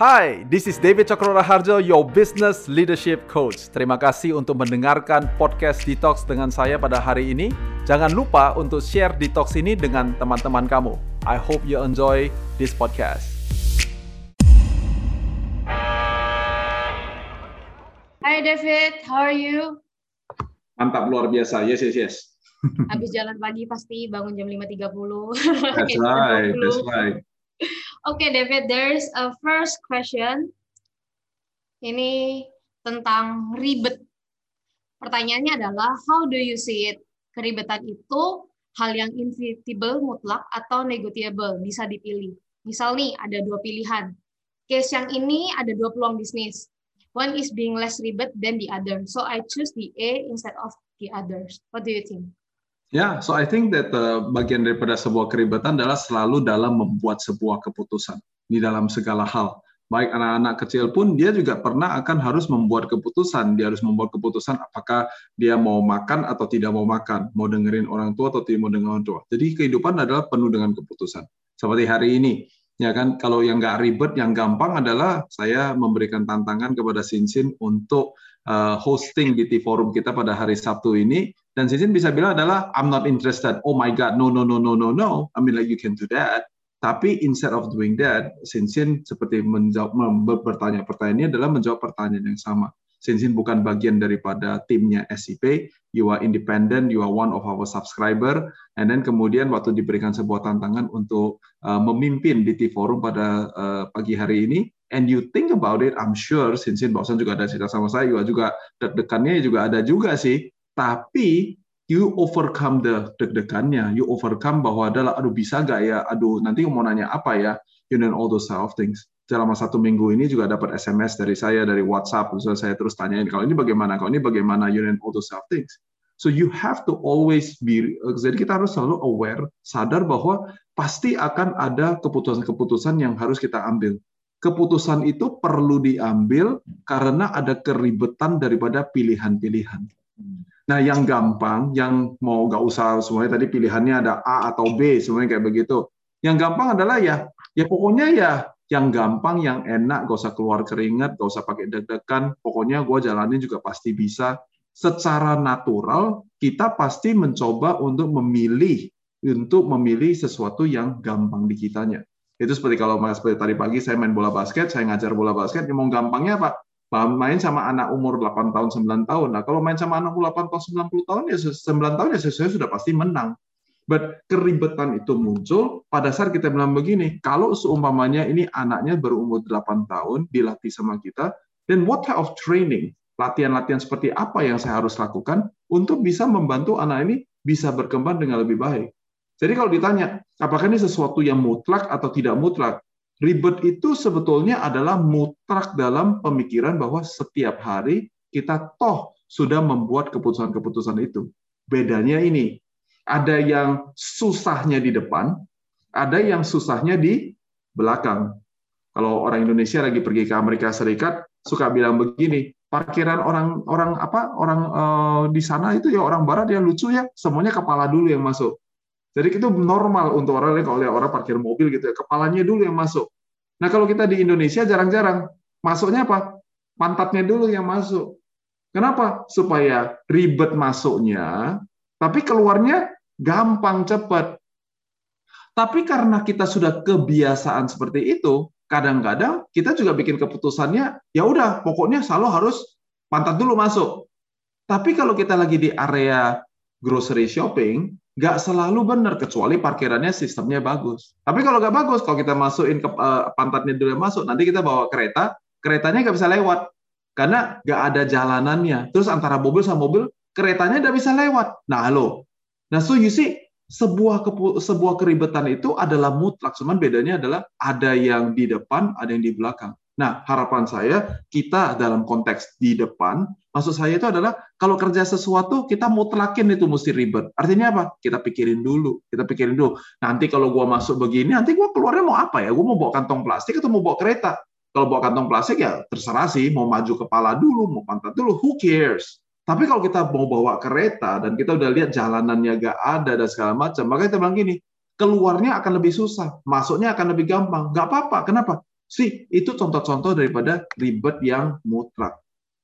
Hai, this is David Cokro Harjo, your business leadership coach. Terima kasih untuk mendengarkan podcast Detox dengan saya pada hari ini. Jangan lupa untuk share Detox ini dengan teman-teman kamu. I hope you enjoy this podcast. Hi David, how are you? Mantap luar biasa. Yes, yes, yes. Habis jalan pagi pasti bangun jam 5.30. That's right. That's right. Okay, David, there's a first question. Ini tentang ribet. Pertanyaannya adalah, how do you see it? Keribetan itu hal yang inevitable, mutlak, atau negotiable, bisa dipilih. Misal nih, ada dua pilihan. Case yang ini ada dua peluang bisnis. One is being less ribet than the other. So I choose the A instead of the others. What do you think? Ya, yeah, so I think that uh, bagian daripada sebuah keribetan adalah selalu dalam membuat sebuah keputusan di dalam segala hal. Baik anak-anak kecil pun dia juga pernah akan harus membuat keputusan. Dia harus membuat keputusan apakah dia mau makan atau tidak mau makan, mau dengerin orang tua atau tidak mau dengerin orang tua. Jadi kehidupan adalah penuh dengan keputusan. Seperti hari ini, ya kan kalau yang nggak ribet, yang gampang adalah saya memberikan tantangan kepada Sinsin untuk uh, hosting di forum kita pada hari Sabtu ini dan Sinsin bisa bilang adalah I'm not interested. Oh my God, no no no no no no. I mean like you can do that. Tapi instead of doing that, Sinsin seperti menjawab bertanya pertanyaannya adalah menjawab pertanyaan yang sama. Sinsin bukan bagian daripada timnya SCP, you are independent, you are one of our subscriber, and then kemudian waktu diberikan sebuah tantangan untuk uh, memimpin di T-Forum pada uh, pagi hari ini, and you think about it, I'm sure Sinsin Bosan juga ada cerita sama saya, juga juga deg-degannya juga ada juga sih. Tapi you overcome the deg-degannya, you overcome bahwa adalah aduh bisa gak ya, aduh nanti mau nanya apa ya, you know all those sort of things. Selama satu minggu ini juga dapat SMS dari saya dari WhatsApp, so saya terus tanyain kalau ini bagaimana, kalau ini bagaimana, you know all those sort of things. So you have to always be, jadi kita harus selalu aware, sadar bahwa pasti akan ada keputusan-keputusan yang harus kita ambil keputusan itu perlu diambil karena ada keribetan daripada pilihan-pilihan. Nah, yang gampang, yang mau nggak usah semuanya tadi pilihannya ada A atau B, semuanya kayak begitu. Yang gampang adalah ya, ya pokoknya ya yang gampang, yang enak, gak usah keluar keringat, gak usah pakai deg-degan, pokoknya gue jalanin juga pasti bisa. Secara natural, kita pasti mencoba untuk memilih, untuk memilih sesuatu yang gampang di kitanya. Itu seperti kalau seperti tadi pagi saya main bola basket, saya ngajar bola basket, ya mau gampangnya apa? Main sama anak umur 8 tahun, 9 tahun. Nah, kalau main sama anak umur 8 tahun, 90 tahun, ya 9 tahun ya saya sudah pasti menang. But keribetan itu muncul pada saat kita bilang begini, kalau seumpamanya ini anaknya berumur 8 tahun, dilatih sama kita, then what type of training, latihan-latihan seperti apa yang saya harus lakukan untuk bisa membantu anak ini bisa berkembang dengan lebih baik. Jadi kalau ditanya, apakah ini sesuatu yang mutlak atau tidak mutlak? Ribet itu sebetulnya adalah mutlak dalam pemikiran bahwa setiap hari kita toh sudah membuat keputusan-keputusan itu. Bedanya ini, ada yang susahnya di depan, ada yang susahnya di belakang. Kalau orang Indonesia lagi pergi ke Amerika Serikat, suka bilang begini, parkiran orang orang apa orang uh, di sana itu ya orang barat yang lucu ya, semuanya kepala dulu yang masuk. Jadi itu normal untuk orang lain kalau lihat orang parkir mobil gitu ya, kepalanya dulu yang masuk. Nah kalau kita di Indonesia jarang-jarang masuknya apa? Pantatnya dulu yang masuk. Kenapa? Supaya ribet masuknya, tapi keluarnya gampang cepat. Tapi karena kita sudah kebiasaan seperti itu, kadang-kadang kita juga bikin keputusannya, ya udah, pokoknya selalu harus pantat dulu masuk. Tapi kalau kita lagi di area grocery shopping, nggak selalu benar kecuali parkirannya sistemnya bagus. Tapi kalau nggak bagus, kalau kita masukin ke uh, pantatnya dulu yang masuk, nanti kita bawa kereta, keretanya nggak bisa lewat karena nggak ada jalanannya. Terus antara mobil sama mobil, keretanya nggak bisa lewat. Nah, halo. Nah, so you see, sebuah sebuah keribetan itu adalah mutlak, cuman bedanya adalah ada yang di depan, ada yang di belakang. Nah, harapan saya kita dalam konteks di depan, maksud saya itu adalah kalau kerja sesuatu kita mutlakin itu mesti ribet. Artinya apa? Kita pikirin dulu, kita pikirin dulu. Nanti kalau gua masuk begini, nanti gua keluarnya mau apa ya? Gua mau bawa kantong plastik atau mau bawa kereta? Kalau bawa kantong plastik ya terserah sih, mau maju kepala dulu, mau pantat dulu, who cares? Tapi kalau kita mau bawa kereta dan kita udah lihat jalanannya gak ada dan segala macam, maka kita bilang gini, keluarnya akan lebih susah, masuknya akan lebih gampang. Gak apa-apa, kenapa? sih itu contoh-contoh daripada ribet yang mutlak.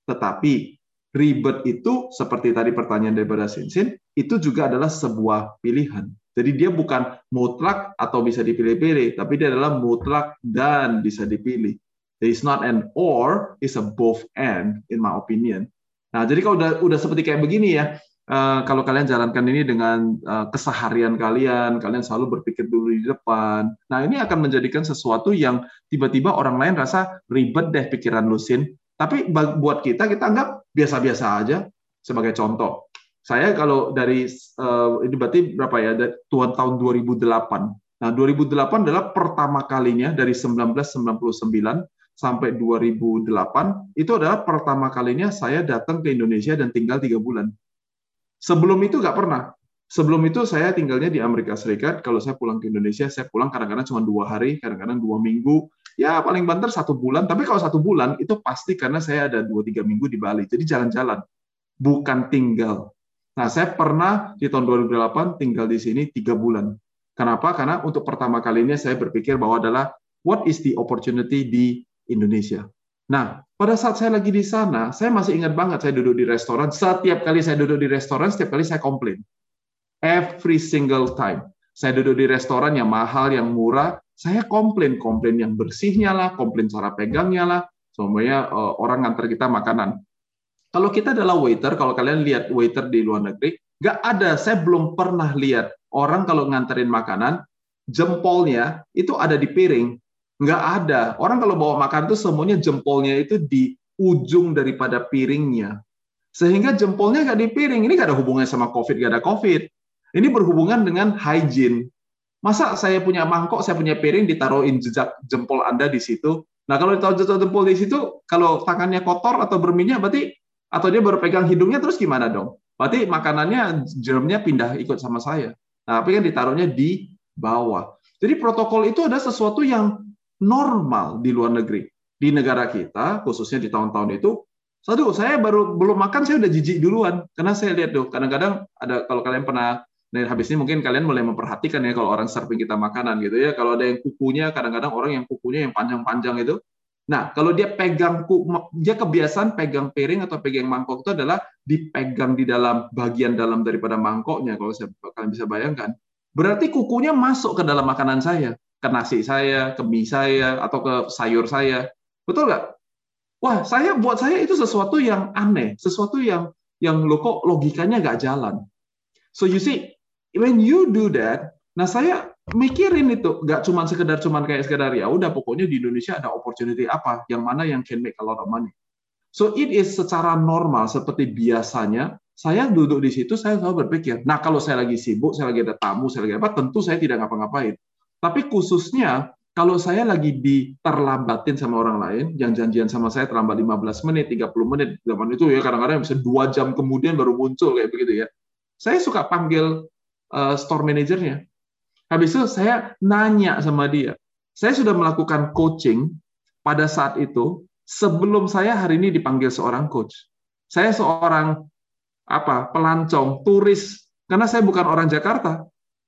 Tetapi ribet itu seperti tadi pertanyaan daripada Sinsin, itu juga adalah sebuah pilihan. Jadi dia bukan mutlak atau bisa dipilih-pilih, tapi dia adalah mutlak dan bisa dipilih. Is not an or, it's a both and in my opinion. Nah, jadi kalau udah udah seperti kayak begini ya, uh, kalau kalian jalankan ini dengan uh, keseharian kalian, kalian selalu berpikir dulu di depan. Nah, ini akan menjadikan sesuatu yang tiba-tiba orang lain rasa ribet deh pikiran lusin. Tapi buat kita, kita anggap biasa-biasa aja. Sebagai contoh, saya kalau dari uh, ini berarti berapa ya? Tuhan tahun 2008. Nah, 2008 adalah pertama kalinya dari 1999 sampai 2008 itu adalah pertama kalinya saya datang ke Indonesia dan tinggal tiga bulan. Sebelum itu nggak pernah. Sebelum itu saya tinggalnya di Amerika Serikat. Kalau saya pulang ke Indonesia, saya pulang kadang-kadang cuma dua hari, kadang-kadang dua minggu. Ya paling banter satu bulan. Tapi kalau satu bulan itu pasti karena saya ada dua tiga minggu di Bali. Jadi jalan-jalan, bukan tinggal. Nah, saya pernah di tahun 2008 tinggal di sini tiga bulan. Kenapa? Karena untuk pertama kalinya saya berpikir bahwa adalah what is the opportunity di Indonesia. Nah, pada saat saya lagi di sana, saya masih ingat banget saya duduk di restoran. Setiap kali saya duduk di restoran, setiap kali saya komplain. Every single time. Saya duduk di restoran yang mahal, yang murah, saya komplain. Komplain yang bersihnya lah, komplain cara pegangnya lah, semuanya uh, orang ngantar kita makanan. Kalau kita adalah waiter, kalau kalian lihat waiter di luar negeri, nggak ada, saya belum pernah lihat orang kalau nganterin makanan, jempolnya itu ada di piring. Nggak ada. Orang kalau bawa makan itu semuanya jempolnya itu di ujung daripada piringnya. Sehingga jempolnya nggak di piring. Ini nggak ada hubungannya sama COVID, nggak ada COVID. Ini berhubungan dengan hygiene. Masa saya punya mangkok, saya punya piring, ditaruhin jejak jempol Anda di situ. Nah, kalau ditaruh jejak jempol di situ, kalau tangannya kotor atau berminyak, berarti atau dia baru pegang hidungnya terus gimana dong? Berarti makanannya germnya pindah ikut sama saya. Nah, tapi kan ditaruhnya di bawah. Jadi protokol itu ada sesuatu yang normal di luar negeri. Di negara kita, khususnya di tahun-tahun itu, satu saya baru belum makan saya udah jijik duluan karena saya lihat tuh kadang-kadang ada kalau kalian pernah dan habis ini mungkin kalian mulai memperhatikan ya kalau orang serving kita makanan gitu ya kalau ada yang kukunya kadang-kadang orang yang kukunya yang panjang-panjang itu Nah, kalau dia pegang dia kebiasaan pegang piring atau pegang mangkok itu adalah dipegang di dalam bagian dalam daripada mangkoknya kalau saya kalian bisa bayangkan. Berarti kukunya masuk ke dalam makanan saya, ke nasi saya, ke mie saya atau ke sayur saya. Betul nggak? Wah, saya buat saya itu sesuatu yang aneh, sesuatu yang yang lo kok logikanya nggak jalan. So you see, when you do that, nah saya mikirin itu. Nggak cuma sekedar cuman kayak sekedar ya udah pokoknya di Indonesia ada opportunity apa? Yang mana yang can make a lot of money. So it is secara normal seperti biasanya saya duduk di situ saya selalu berpikir nah kalau saya lagi sibuk saya lagi ada tamu saya lagi apa tentu saya tidak ngapa-ngapain. Tapi khususnya kalau saya lagi diterlambatin sama orang lain yang janjian sama saya terlambat 15 menit 30 menit zaman itu ya kadang-kadang bisa dua jam kemudian baru muncul kayak begitu ya. Saya suka panggil uh, store manajernya Habis itu saya nanya sama dia. Saya sudah melakukan coaching pada saat itu sebelum saya hari ini dipanggil seorang coach. Saya seorang apa pelancong, turis karena saya bukan orang Jakarta.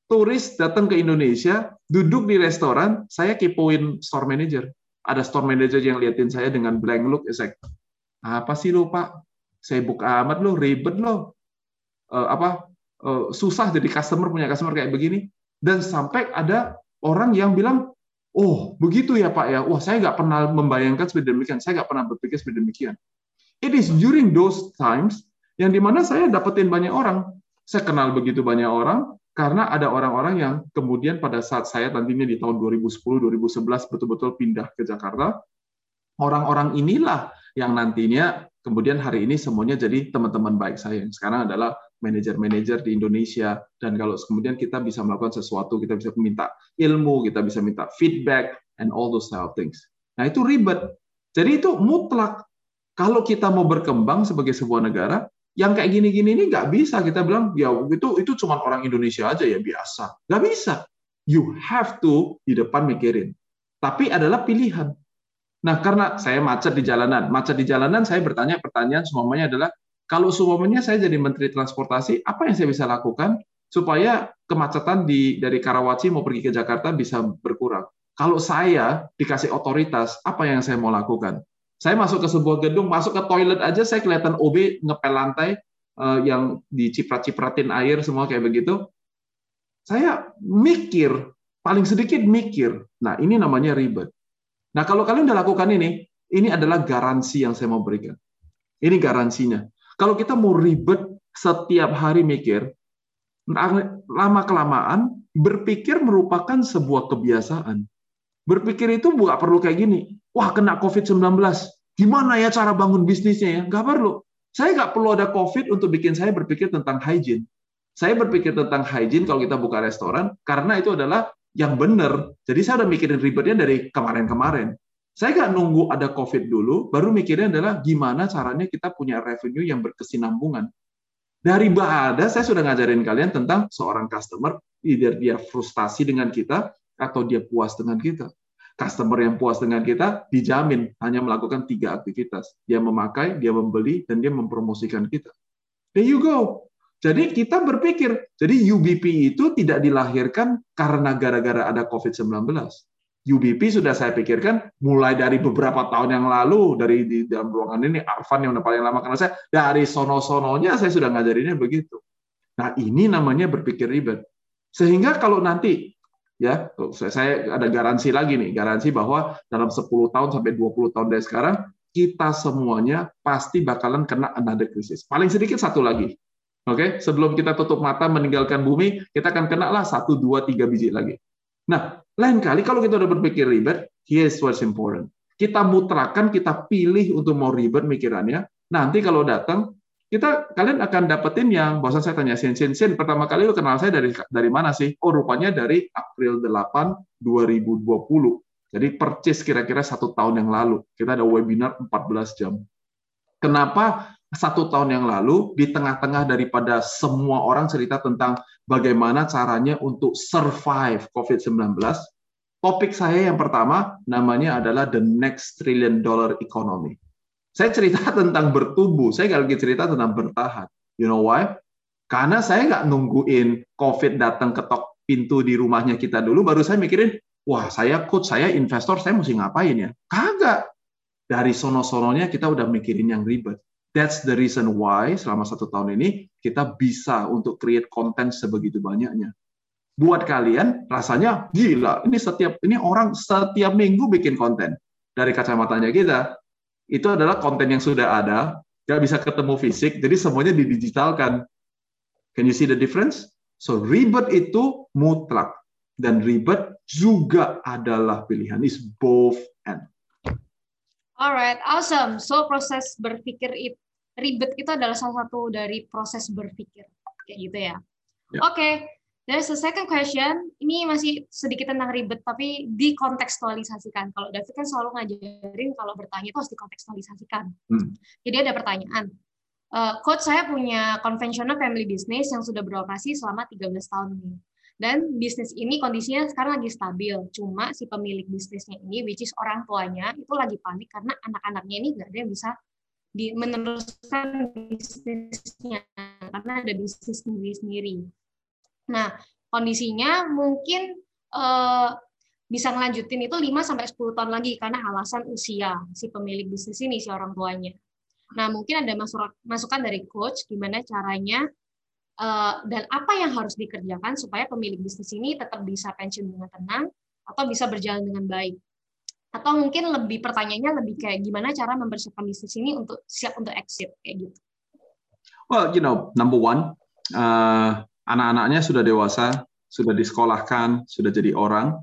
Turis datang ke Indonesia, duduk di restoran, saya kepoin store manager. Ada store manager yang liatin saya dengan blank look, like, apa sih lo pak? Saya buka amat lo, ribet lo. Uh, apa uh, susah jadi customer punya customer kayak begini. Dan sampai ada orang yang bilang, oh begitu ya Pak ya, wah saya nggak pernah membayangkan seperti demikian, saya nggak pernah berpikir seperti demikian. It is during those times yang di mana saya dapetin banyak orang, saya kenal begitu banyak orang karena ada orang-orang yang kemudian pada saat saya nantinya di tahun 2010-2011 betul-betul pindah ke Jakarta, orang-orang inilah yang nantinya kemudian hari ini semuanya jadi teman-teman baik saya. Yang sekarang adalah manajer-manajer di Indonesia. Dan kalau kemudian kita bisa melakukan sesuatu kita bisa minta ilmu kita bisa minta feedback and all those type of things. Nah itu ribet. Jadi itu mutlak. Kalau kita mau berkembang sebagai sebuah negara yang kayak gini-gini ini nggak bisa. Kita bilang ya itu itu cuma orang Indonesia aja ya biasa. Nggak bisa. You have to di depan mikirin. Tapi adalah pilihan. Nah karena saya macet di jalanan. Macet di jalanan saya bertanya pertanyaan semuanya adalah kalau semuanya saya jadi Menteri Transportasi, apa yang saya bisa lakukan supaya kemacetan di dari Karawaci mau pergi ke Jakarta bisa berkurang? Kalau saya dikasih otoritas, apa yang saya mau lakukan? Saya masuk ke sebuah gedung, masuk ke toilet aja, saya kelihatan OB ngepel lantai uh, yang diciprat-cipratin air semua kayak begitu. Saya mikir, paling sedikit mikir. Nah, ini namanya ribet. Nah, kalau kalian udah lakukan ini, ini adalah garansi yang saya mau berikan. Ini garansinya. Kalau kita mau ribet setiap hari mikir, lama kelamaan berpikir merupakan sebuah kebiasaan. Berpikir itu nggak perlu kayak gini. Wah, kena COVID-19. Gimana ya cara bangun bisnisnya ya? Nggak perlu. Saya nggak perlu ada COVID untuk bikin saya berpikir tentang hygiene. Saya berpikir tentang hygiene kalau kita buka restoran, karena itu adalah yang benar. Jadi saya udah mikirin ribetnya dari kemarin-kemarin. Saya nggak nunggu ada COVID dulu, baru mikirnya adalah gimana caranya kita punya revenue yang berkesinambungan. Dari Bada, saya sudah ngajarin kalian tentang seorang customer, either dia frustasi dengan kita, atau dia puas dengan kita customer yang puas dengan kita dijamin hanya melakukan tiga aktivitas. Dia memakai, dia membeli, dan dia mempromosikan kita. There you go. Jadi kita berpikir, jadi UBP itu tidak dilahirkan karena gara-gara ada COVID-19. UBP sudah saya pikirkan mulai dari beberapa tahun yang lalu dari di dalam ruangan ini Arfan yang udah paling lama karena saya dari sono-sononya saya sudah ngajarinnya begitu. Nah ini namanya berpikir ribet. Sehingga kalau nanti ya saya ada garansi lagi nih garansi bahwa dalam 10 tahun sampai 20 tahun dari sekarang kita semuanya pasti bakalan kena another krisis paling sedikit satu lagi oke okay? sebelum kita tutup mata meninggalkan bumi kita akan kena lah satu dua tiga biji lagi nah lain kali kalau kita udah berpikir ribet here's what's important kita mutrakan kita pilih untuk mau ribet mikirannya nanti kalau datang kita kalian akan dapetin yang bosan saya tanya Sin Sin Sin pertama kali lu kenal saya dari dari mana sih? Oh rupanya dari April 8 2020. Jadi percis kira-kira satu tahun yang lalu. Kita ada webinar 14 jam. Kenapa satu tahun yang lalu di tengah-tengah daripada semua orang cerita tentang bagaimana caranya untuk survive COVID-19, topik saya yang pertama namanya adalah the next trillion dollar economy. Saya cerita tentang bertumbuh, saya nggak lagi cerita tentang bertahan. You know why? Karena saya nggak nungguin COVID datang ketok pintu di rumahnya kita dulu, baru saya mikirin, wah saya coach, saya investor, saya mesti ngapain ya? Kagak. Dari sono-sononya kita udah mikirin yang ribet. That's the reason why selama satu tahun ini kita bisa untuk create konten sebegitu banyaknya. Buat kalian rasanya gila, ini setiap ini orang setiap minggu bikin konten. Dari kacamatanya kita, itu adalah konten yang sudah ada, nggak bisa ketemu fisik, jadi semuanya didigitalkan. Can you see the difference? So ribet itu mutlak dan ribet juga adalah pilihan. Is both and. Alright, awesome. So proses berpikir itu ribet itu adalah salah satu dari proses berpikir kayak gitu ya. Yeah. Oke, okay. There's a second question. Ini masih sedikit tentang ribet, tapi dikontekstualisasikan. Kalau David kan selalu ngajarin kalau bertanya itu harus dikontekstualisasikan. Hmm. Jadi ada pertanyaan. Uh, coach saya punya conventional family business yang sudah beroperasi selama 13 tahun ini. Dan bisnis ini kondisinya sekarang lagi stabil. Cuma si pemilik bisnisnya ini, which is orang tuanya, itu lagi panik karena anak-anaknya ini nggak ada yang bisa di, meneruskan bisnisnya karena ada bisnis sendiri-sendiri. Nah, kondisinya mungkin uh, bisa ngelanjutin itu 5 sampai 10 tahun lagi karena alasan usia si pemilik bisnis ini si orang tuanya. Nah, mungkin ada masukan dari coach gimana caranya uh, dan apa yang harus dikerjakan supaya pemilik bisnis ini tetap bisa pensiun dengan tenang atau bisa berjalan dengan baik. Atau mungkin lebih pertanyaannya lebih kayak gimana cara mempersiapkan bisnis ini untuk siap untuk exit kayak gitu. Well, you know, number one, uh, anak-anaknya sudah dewasa, sudah disekolahkan, sudah jadi orang.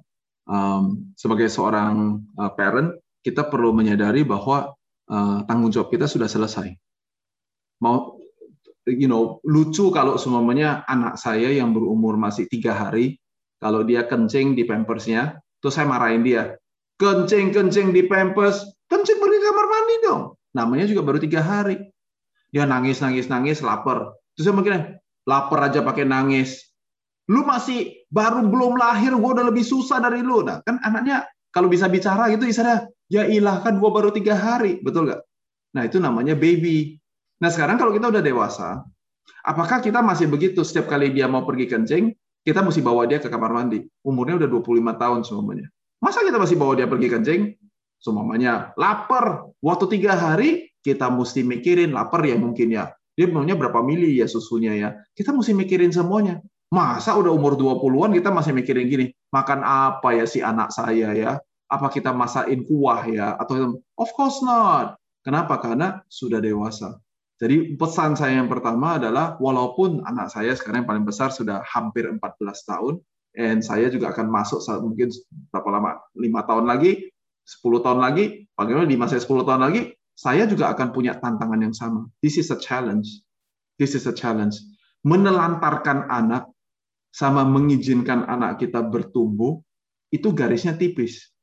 Um, sebagai seorang uh, parent, kita perlu menyadari bahwa uh, tanggung jawab kita sudah selesai. Mau, you know, lucu kalau semuanya anak saya yang berumur masih tiga hari, kalau dia kencing di pampersnya, terus saya marahin dia, kencing kencing di pampers, kencing pergi kamar mandi dong. Namanya juga baru tiga hari. Dia nangis nangis nangis lapar. Terus saya mikirnya, lapar aja pakai nangis. Lu masih baru belum lahir, gue udah lebih susah dari lu. Nah, kan anaknya kalau bisa bicara gitu, istilahnya, ya ilah kan gue baru tiga hari, betul nggak? Nah itu namanya baby. Nah sekarang kalau kita udah dewasa, apakah kita masih begitu setiap kali dia mau pergi kencing, kita mesti bawa dia ke kamar mandi. Umurnya udah 25 tahun semuanya. Masa kita masih bawa dia pergi kencing? Semuanya lapar. Waktu tiga hari kita mesti mikirin lapar ya mungkin ya. Dia maunya berapa mili ya susunya ya. Kita mesti mikirin semuanya. Masa udah umur 20-an kita masih mikirin gini, makan apa ya si anak saya ya? Apa kita masakin kuah ya? Atau of course not. Kenapa? Karena sudah dewasa. Jadi pesan saya yang pertama adalah walaupun anak saya sekarang yang paling besar sudah hampir 14 tahun, dan saya juga akan masuk saat mungkin berapa lama? lima tahun lagi, 10 tahun lagi, bagaimana di masa 10 tahun lagi, saya juga akan punya tantangan yang sama. This is a challenge. This is a challenge. Menelantarkan anak sama mengizinkan anak kita bertumbuh, itu garisnya tipis.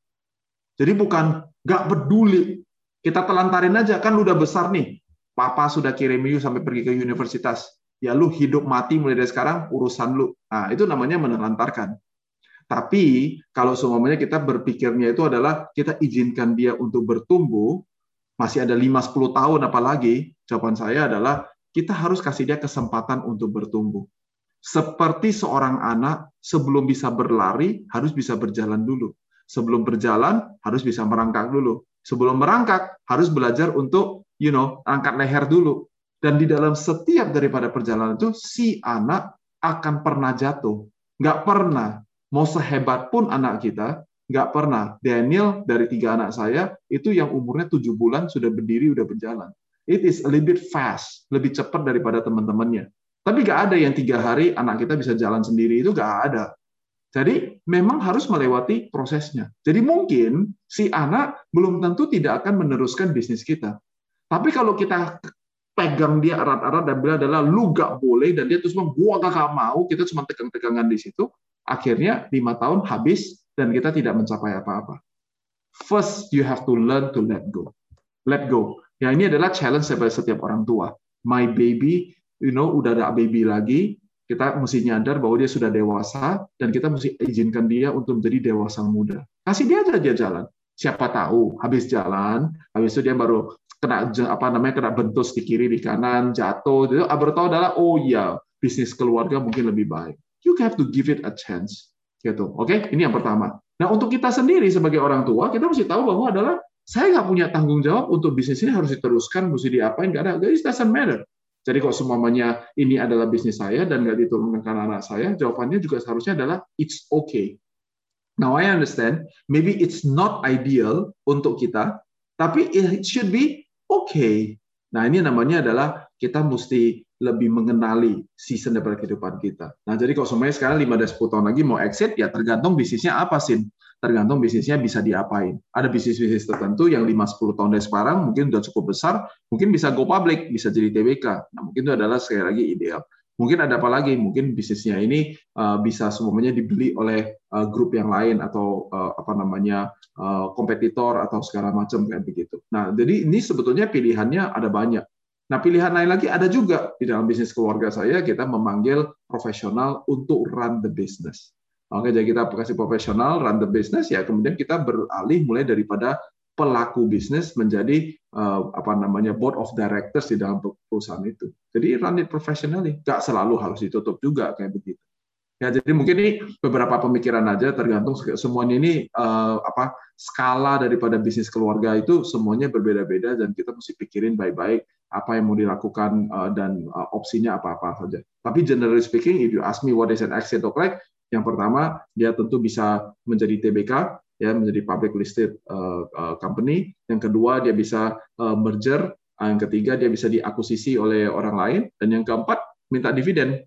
Jadi bukan gak peduli, kita telantarin aja, kan udah besar nih, papa sudah kirim you sampai pergi ke universitas. Ya lu hidup mati mulai dari sekarang urusan lu. Nah, itu namanya menelantarkan. Tapi kalau semuanya kita berpikirnya itu adalah kita izinkan dia untuk bertumbuh, masih ada 5-10 tahun apalagi, jawaban saya adalah kita harus kasih dia kesempatan untuk bertumbuh. Seperti seorang anak sebelum bisa berlari harus bisa berjalan dulu. Sebelum berjalan harus bisa merangkak dulu. Sebelum merangkak harus belajar untuk you know, angkat leher dulu. Dan di dalam setiap daripada perjalanan itu, si anak akan pernah jatuh. Nggak pernah. Mau sehebat pun anak kita, nggak pernah. Daniel dari tiga anak saya, itu yang umurnya tujuh bulan sudah berdiri, udah berjalan. It is a little bit fast, lebih cepat daripada teman-temannya. Tapi nggak ada yang tiga hari anak kita bisa jalan sendiri, itu nggak ada. Jadi memang harus melewati prosesnya. Jadi mungkin si anak belum tentu tidak akan meneruskan bisnis kita. Tapi kalau kita pegang dia erat-erat dan bilang adalah lu gak boleh dan dia terus bilang gua gak mau, kita cuma tegang-tegangan di situ, akhirnya lima tahun habis dan kita tidak mencapai apa-apa. First, you have to learn to let go. Let go. Ya ini adalah challenge daripada setiap orang tua. My baby, you know, udah ada baby lagi, kita mesti nyadar bahwa dia sudah dewasa dan kita mesti izinkan dia untuk menjadi dewasa muda. Kasih dia aja dia jalan. Siapa tahu habis jalan, habis itu dia baru kena apa namanya kena bentus di kiri di kanan jatuh itu tahu adalah oh iya bisnis keluarga mungkin lebih baik. You have to give it a chance gitu. Oke okay? ini yang pertama. Nah untuk kita sendiri sebagai orang tua kita mesti tahu bahwa adalah saya nggak punya tanggung jawab untuk bisnis ini harus diteruskan mesti diapain nggak ada. It doesn't matter. Jadi kalau semuanya ini adalah bisnis saya dan nggak diturunkan anak saya jawabannya juga seharusnya adalah it's okay. Now I understand, maybe it's not ideal untuk kita, tapi it should be okay. Nah, ini namanya adalah kita mesti lebih mengenali season daripada kehidupan kita. Nah, jadi kalau semuanya sekarang 5 dan 10 tahun lagi mau exit, ya tergantung bisnisnya apa sih. Tergantung bisnisnya bisa diapain. Ada bisnis-bisnis tertentu yang 5-10 tahun dari sekarang mungkin sudah cukup besar, mungkin bisa go public, bisa jadi TBK. Nah, mungkin itu adalah sekali lagi ideal. Mungkin ada apa lagi? Mungkin bisnisnya ini uh, bisa semuanya dibeli oleh uh, grup yang lain atau uh, apa namanya uh, kompetitor atau segala macam kayak begitu. Nah, jadi ini sebetulnya pilihannya ada banyak. Nah, pilihan lain lagi ada juga di dalam bisnis keluarga saya kita memanggil profesional untuk run the business. Oke, jadi kita kasih profesional run the business ya, kemudian kita beralih mulai daripada pelaku bisnis menjadi apa namanya board of directors di dalam perusahaan itu. Jadi run it professionally, nggak selalu harus ditutup juga kayak begitu. Ya, jadi mungkin ini beberapa pemikiran aja tergantung semuanya ini uh, apa skala daripada bisnis keluarga itu semuanya berbeda-beda dan kita mesti pikirin baik-baik apa yang mau dilakukan uh, dan uh, opsinya apa-apa saja. Tapi generally speaking, if you ask me what is an exit look like, yang pertama dia tentu bisa menjadi TBK, ya menjadi public listed uh, uh, company. Yang kedua dia bisa uh, merger. Uh, yang ketiga dia bisa diakuisisi oleh orang lain. Dan yang keempat minta dividen,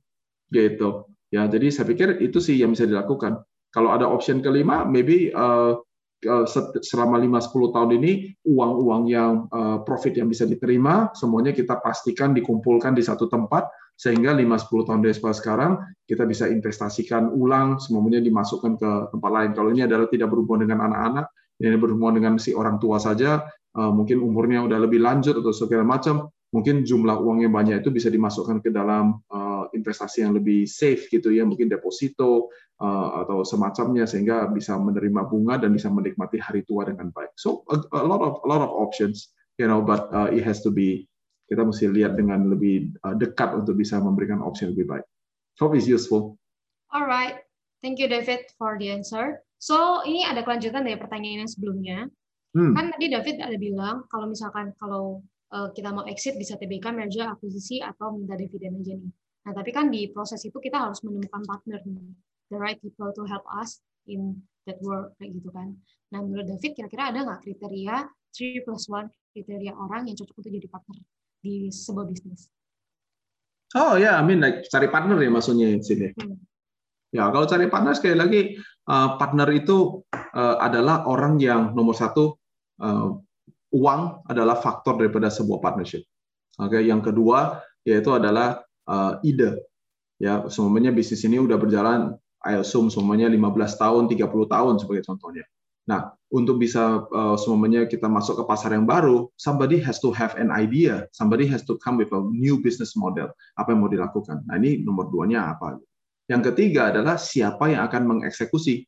gitu. Ya jadi saya pikir itu sih yang bisa dilakukan. Kalau ada option kelima, maybe uh, selama 5-10 tahun ini uang-uang yang profit yang bisa diterima semuanya kita pastikan dikumpulkan di satu tempat sehingga 5-10 tahun dari sekarang kita bisa investasikan ulang semuanya dimasukkan ke tempat lain. Kalau ini adalah tidak berhubungan dengan anak-anak, ini berhubungan dengan si orang tua saja, eh, mungkin umurnya udah lebih lanjut atau segala macam, mungkin jumlah uangnya banyak itu bisa dimasukkan ke dalam eh, investasi yang lebih safe gitu ya, mungkin deposito eh, atau semacamnya sehingga bisa menerima bunga dan bisa menikmati hari tua dengan baik. So a, lot of a lot of options, you know, but it has to be kita mesti lihat dengan lebih uh, dekat untuk bisa memberikan opsi yang lebih baik. Hope is useful. Alright, thank you David for the answer. So ini ada kelanjutan dari pertanyaan yang sebelumnya. Hmm. Kan tadi David ada bilang kalau misalkan kalau uh, kita mau exit bisa TBK, merger, akuisisi atau minta dividen aja nih. Nah tapi kan di proses itu kita harus menemukan partner nih, the right people to help us in that work kayak gitu kan. Nah menurut David kira-kira ada nggak kriteria 3 plus 1 kriteria orang yang cocok untuk jadi partner di sebuah bisnis? Oh ya, yeah, I mean like cari partner ya maksudnya di sini. Hmm. Ya, kalau cari partner sekali lagi uh, partner itu uh, adalah orang yang nomor satu uh, uang adalah faktor daripada sebuah partnership. Oke, okay? yang kedua yaitu adalah uh, ide. Ya, semuanya bisnis ini udah berjalan, I assume semuanya 15 tahun, 30 tahun sebagai contohnya. Nah, untuk bisa uh, semuanya kita masuk ke pasar yang baru, somebody has to have an idea, somebody has to come with a new business model. Apa yang mau dilakukan? Nah, ini nomor duanya apa? Yang ketiga adalah siapa yang akan mengeksekusi,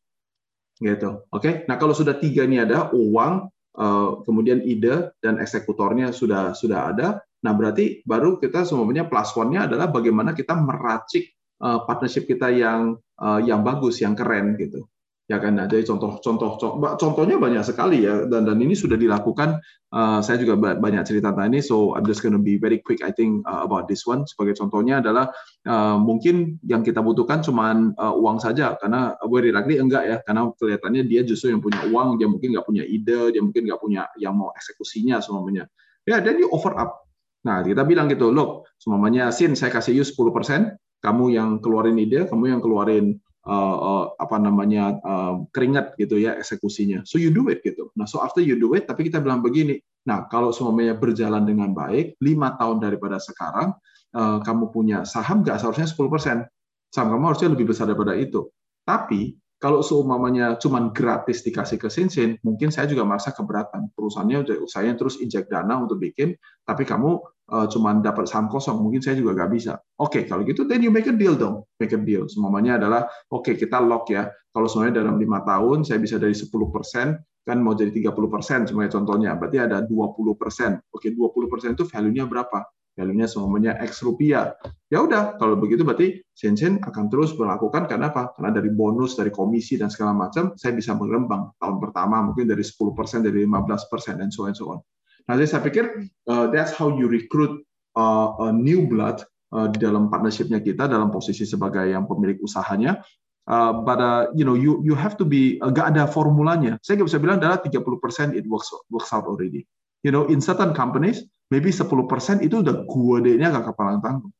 gitu. Oke. Okay? Nah, kalau sudah tiga ini ada uang, uh, kemudian ide dan eksekutornya sudah sudah ada. Nah, berarti baru kita semuanya plus one-nya adalah bagaimana kita meracik uh, partnership kita yang uh, yang bagus, yang keren gitu ya kan? Nah, jadi contoh-contoh contohnya banyak sekali ya dan dan ini sudah dilakukan uh, saya juga banyak cerita tentang ini so I'm just gonna be very quick I think uh, about this one. Sebagai contohnya adalah uh, mungkin yang kita butuhkan cuma uh, uang saja karena very likely enggak ya karena kelihatannya dia justru yang punya uang dia mungkin nggak punya ide dia mungkin nggak punya yang mau eksekusinya semuanya. Ya dan you offer up. Nah kita bilang gitu loh semuanya sin saya kasih you 10% kamu yang keluarin ide kamu yang keluarin uh, uh, apa namanya uh, keringat gitu ya eksekusinya. So you do it gitu. Nah so after you do it, tapi kita bilang begini. Nah kalau semuanya berjalan dengan baik, lima tahun daripada sekarang, uh, kamu punya saham nggak seharusnya 10%. Saham kamu harusnya lebih besar daripada itu. Tapi kalau seumpamanya cuma gratis dikasih ke Sinsin, mungkin saya juga merasa keberatan. Perusahaannya saya terus injek dana untuk bikin, tapi kamu uh, cuma dapat saham kosong, mungkin saya juga nggak bisa. Oke, okay, kalau gitu, then you make a deal dong. Make a deal. Semuanya adalah, oke, okay, kita lock ya. Kalau semuanya dalam lima tahun, saya bisa dari 10 persen, kan mau jadi 30 persen, semuanya contohnya. Berarti ada 20 persen. Oke, okay, 20 persen itu value-nya berapa? Value-nya semuanya X rupiah. Ya udah, kalau begitu berarti Shenzhen akan terus melakukan karena apa? Karena dari bonus, dari komisi dan segala macam, saya bisa mengembang tahun pertama mungkin dari 10%, dari 15% dan so on so on. Nah, jadi saya pikir uh, that's how you recruit uh, a new blood uh, dalam partnershipnya kita dalam posisi sebagai yang pemilik usahanya. Uh, but uh, you know you you have to be uh, gak ada formulanya. Saya nggak bisa bilang adalah 30% it works works out already. You know, in certain companies maybe 10% itu udah gede-nya gak kepala tanggung.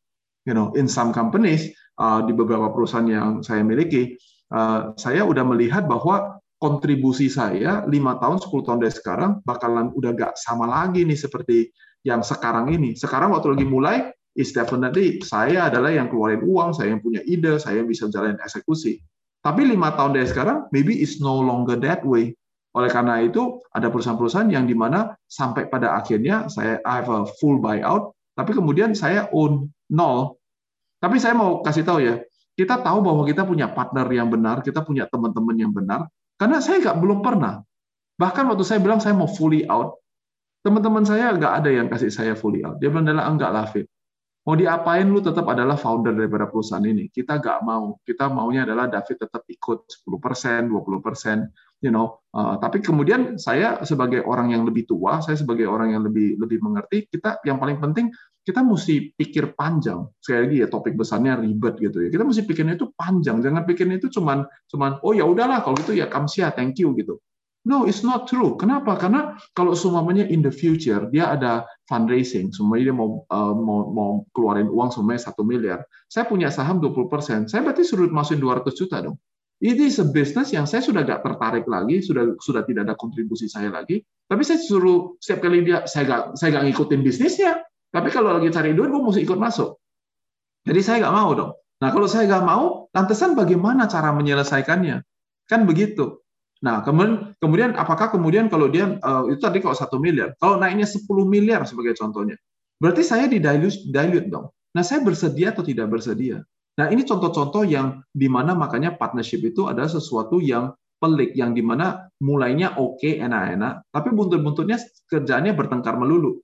You know, in some companies, uh, di beberapa perusahaan yang saya miliki, uh, saya udah melihat bahwa kontribusi saya 5 tahun, 10 tahun dari sekarang bakalan udah gak sama lagi nih seperti yang sekarang ini. Sekarang waktu lagi mulai, is definitely saya adalah yang keluarin uang, saya yang punya ide, saya yang bisa jalan eksekusi. Tapi lima tahun dari sekarang, maybe it's no longer that way. Oleh karena itu, ada perusahaan-perusahaan yang di mana sampai pada akhirnya saya I have a full buyout, tapi kemudian saya own nol. Tapi saya mau kasih tahu ya, kita tahu bahwa kita punya partner yang benar, kita punya teman-teman yang benar, karena saya nggak belum pernah. Bahkan waktu saya bilang saya mau fully out, teman-teman saya nggak ada yang kasih saya fully out. Dia bilang enggak lah, Fit. Mau diapain lu tetap adalah founder daripada perusahaan ini. Kita nggak mau. Kita maunya adalah David tetap ikut 10%, 20%, you know. Uh, tapi kemudian saya sebagai orang yang lebih tua, saya sebagai orang yang lebih lebih mengerti, kita yang paling penting kita mesti pikir panjang. Sekali lagi ya topik besarnya ribet gitu ya. Kita mesti pikirnya itu panjang, jangan pikirnya itu cuman cuman oh ya udahlah kalau gitu ya kamsia thank you gitu. No, it's not true. Kenapa? Karena kalau semuanya in the future dia ada fundraising, semuanya dia mau uh, mau mau keluarin uang semuanya satu miliar. Saya punya saham 20%, saya berarti suruh masukin 200 juta dong. Ini sebusiness yang saya sudah nggak tertarik lagi, sudah sudah tidak ada kontribusi saya lagi. Tapi saya suruh setiap kali dia saya nggak saya nggak ngikutin bisnisnya. Tapi kalau lagi cari duit, gue mesti ikut masuk. Jadi saya nggak mau dong. Nah kalau saya nggak mau, lantasan bagaimana cara menyelesaikannya? Kan begitu. Nah kemudian kemudian apakah kemudian kalau dia uh, itu tadi kalau satu miliar, kalau naiknya 10 miliar sebagai contohnya, berarti saya di dilute, dilute dong. Nah saya bersedia atau tidak bersedia? Nah, ini contoh-contoh yang di mana makanya partnership itu adalah sesuatu yang pelik, yang di mana mulainya oke, okay, enak-enak, tapi buntut-buntutnya kerjaannya bertengkar melulu.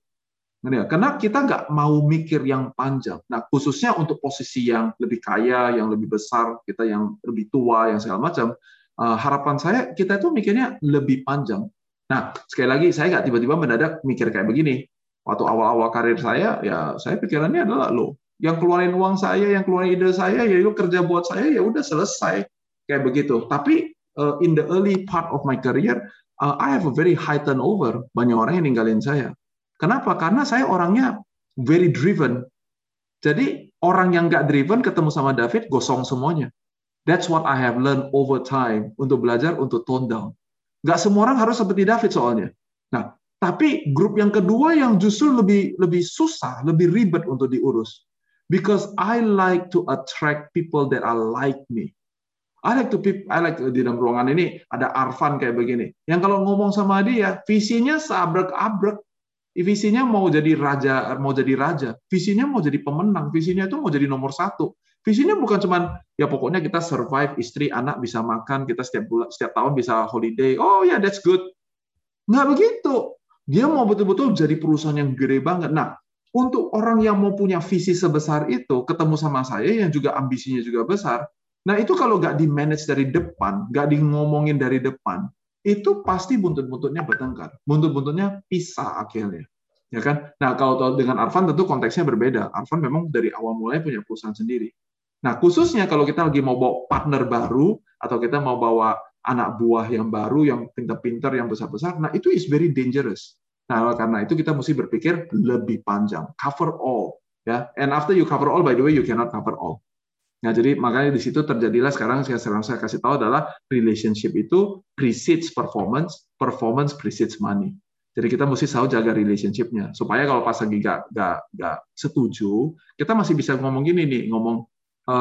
Karena kita nggak mau mikir yang panjang. Nah, khususnya untuk posisi yang lebih kaya, yang lebih besar, kita yang lebih tua, yang segala macam, uh, harapan saya kita itu mikirnya lebih panjang. Nah, sekali lagi saya nggak tiba-tiba mendadak mikir kayak begini. Waktu awal-awal karir saya, ya saya pikirannya adalah lo yang keluarin uang saya, yang keluarin ide saya, ya itu kerja buat saya, ya udah selesai kayak begitu. Tapi uh, in the early part of my career, uh, I have a very high turnover. Banyak orang yang ninggalin saya. Kenapa? Karena saya orangnya very driven. Jadi orang yang nggak driven ketemu sama David gosong semuanya. That's what I have learned over time untuk belajar untuk tone down. Nggak semua orang harus seperti David soalnya. Nah, tapi grup yang kedua yang justru lebih lebih susah, lebih ribet untuk diurus. Because I like to attract people that are like me. I like to I like to, di dalam ruangan ini ada Arfan kayak begini. Yang kalau ngomong sama dia, visinya sabrek-abrek. Visinya mau jadi raja, mau jadi raja. Visinya mau jadi pemenang. Visinya itu mau jadi nomor satu. Visinya bukan cuman ya pokoknya kita survive, istri, anak bisa makan, kita setiap bulan, setiap tahun bisa holiday. Oh ya, yeah, that's good. Nggak begitu. Dia mau betul-betul jadi perusahaan yang gede banget. Nah, untuk orang yang mau punya visi sebesar itu, ketemu sama saya yang juga ambisinya juga besar, nah itu kalau nggak di manage dari depan, nggak di ngomongin dari depan, itu pasti buntut-buntutnya bertengkar, buntut-buntutnya pisah akhirnya. Ya kan? Nah, kalau dengan Arfan tentu konteksnya berbeda. Arfan memang dari awal mulai punya perusahaan sendiri. Nah, khususnya kalau kita lagi mau bawa partner baru atau kita mau bawa anak buah yang baru, yang pintar-pintar, yang besar-besar, nah itu is very dangerous. Nah, karena itu kita mesti berpikir lebih panjang, cover all, ya. And after you cover all, by the way, you cannot cover all. Nah, jadi makanya di situ terjadilah sekarang yang sekarang saya kasih tahu adalah relationship itu precedes performance, performance precedes money. Jadi kita mesti selalu jaga relationshipnya supaya kalau pas lagi gak, gak, gak setuju, kita masih bisa ngomong gini nih, ngomong e,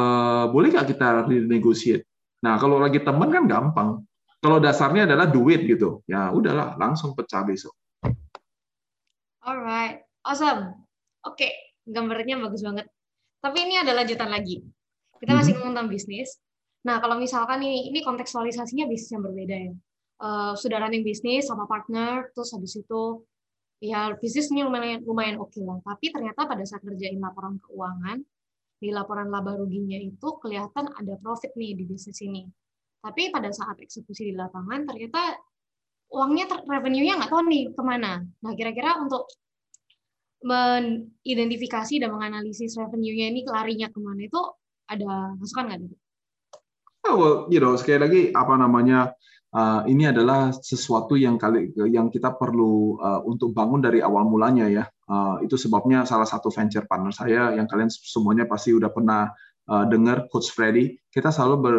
boleh gak kita renegotiate? Nah kalau lagi teman kan gampang. Kalau dasarnya adalah duit gitu, ya udahlah langsung pecah besok. Alright, awesome. Oke, okay. gambarnya bagus banget. Tapi ini ada lanjutan lagi. Kita masih mm -hmm. ngomong tentang bisnis. Nah, kalau misalkan ini, ini kontekstualisasinya bisnis yang berbeda ya. Uh, sudah running bisnis sama partner, terus habis itu ya bisnisnya lumayan lumayan oke okay lah. Tapi ternyata pada saat kerjain laporan keuangan, di laporan laba ruginya itu kelihatan ada profit nih di bisnis ini. Tapi pada saat eksekusi di lapangan ternyata uangnya revenue-nya nggak tahu nih ke mana. Nah kira-kira untuk mengidentifikasi dan menganalisis revenue-nya ini larinya ke mana itu ada masukan nggak? Oh, well, you know, sekali lagi apa namanya uh, ini adalah sesuatu yang kali yang kita perlu uh, untuk bangun dari awal mulanya ya. Uh, itu sebabnya salah satu venture partner saya yang kalian semuanya pasti udah pernah uh, dengar Coach Freddy. Kita selalu ber,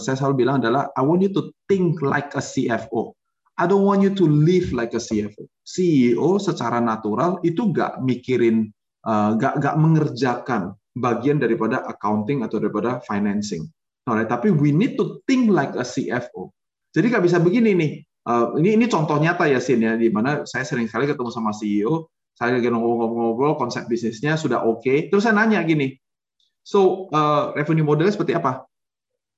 saya selalu bilang adalah I want you to think like a CFO. I don't want you to live like a CFO. CEO secara natural itu gak mikirin, uh, gak gak mengerjakan bagian daripada accounting atau daripada financing. Nah, tapi we need to think like a CFO. Jadi nggak bisa begini nih. Uh, ini ini contoh nyata ya Sin ya, di mana saya sering kali ketemu sama CEO, saya lagi ngobrol-ngobrol konsep bisnisnya sudah oke, okay. terus saya nanya gini, so uh, revenue modelnya seperti apa?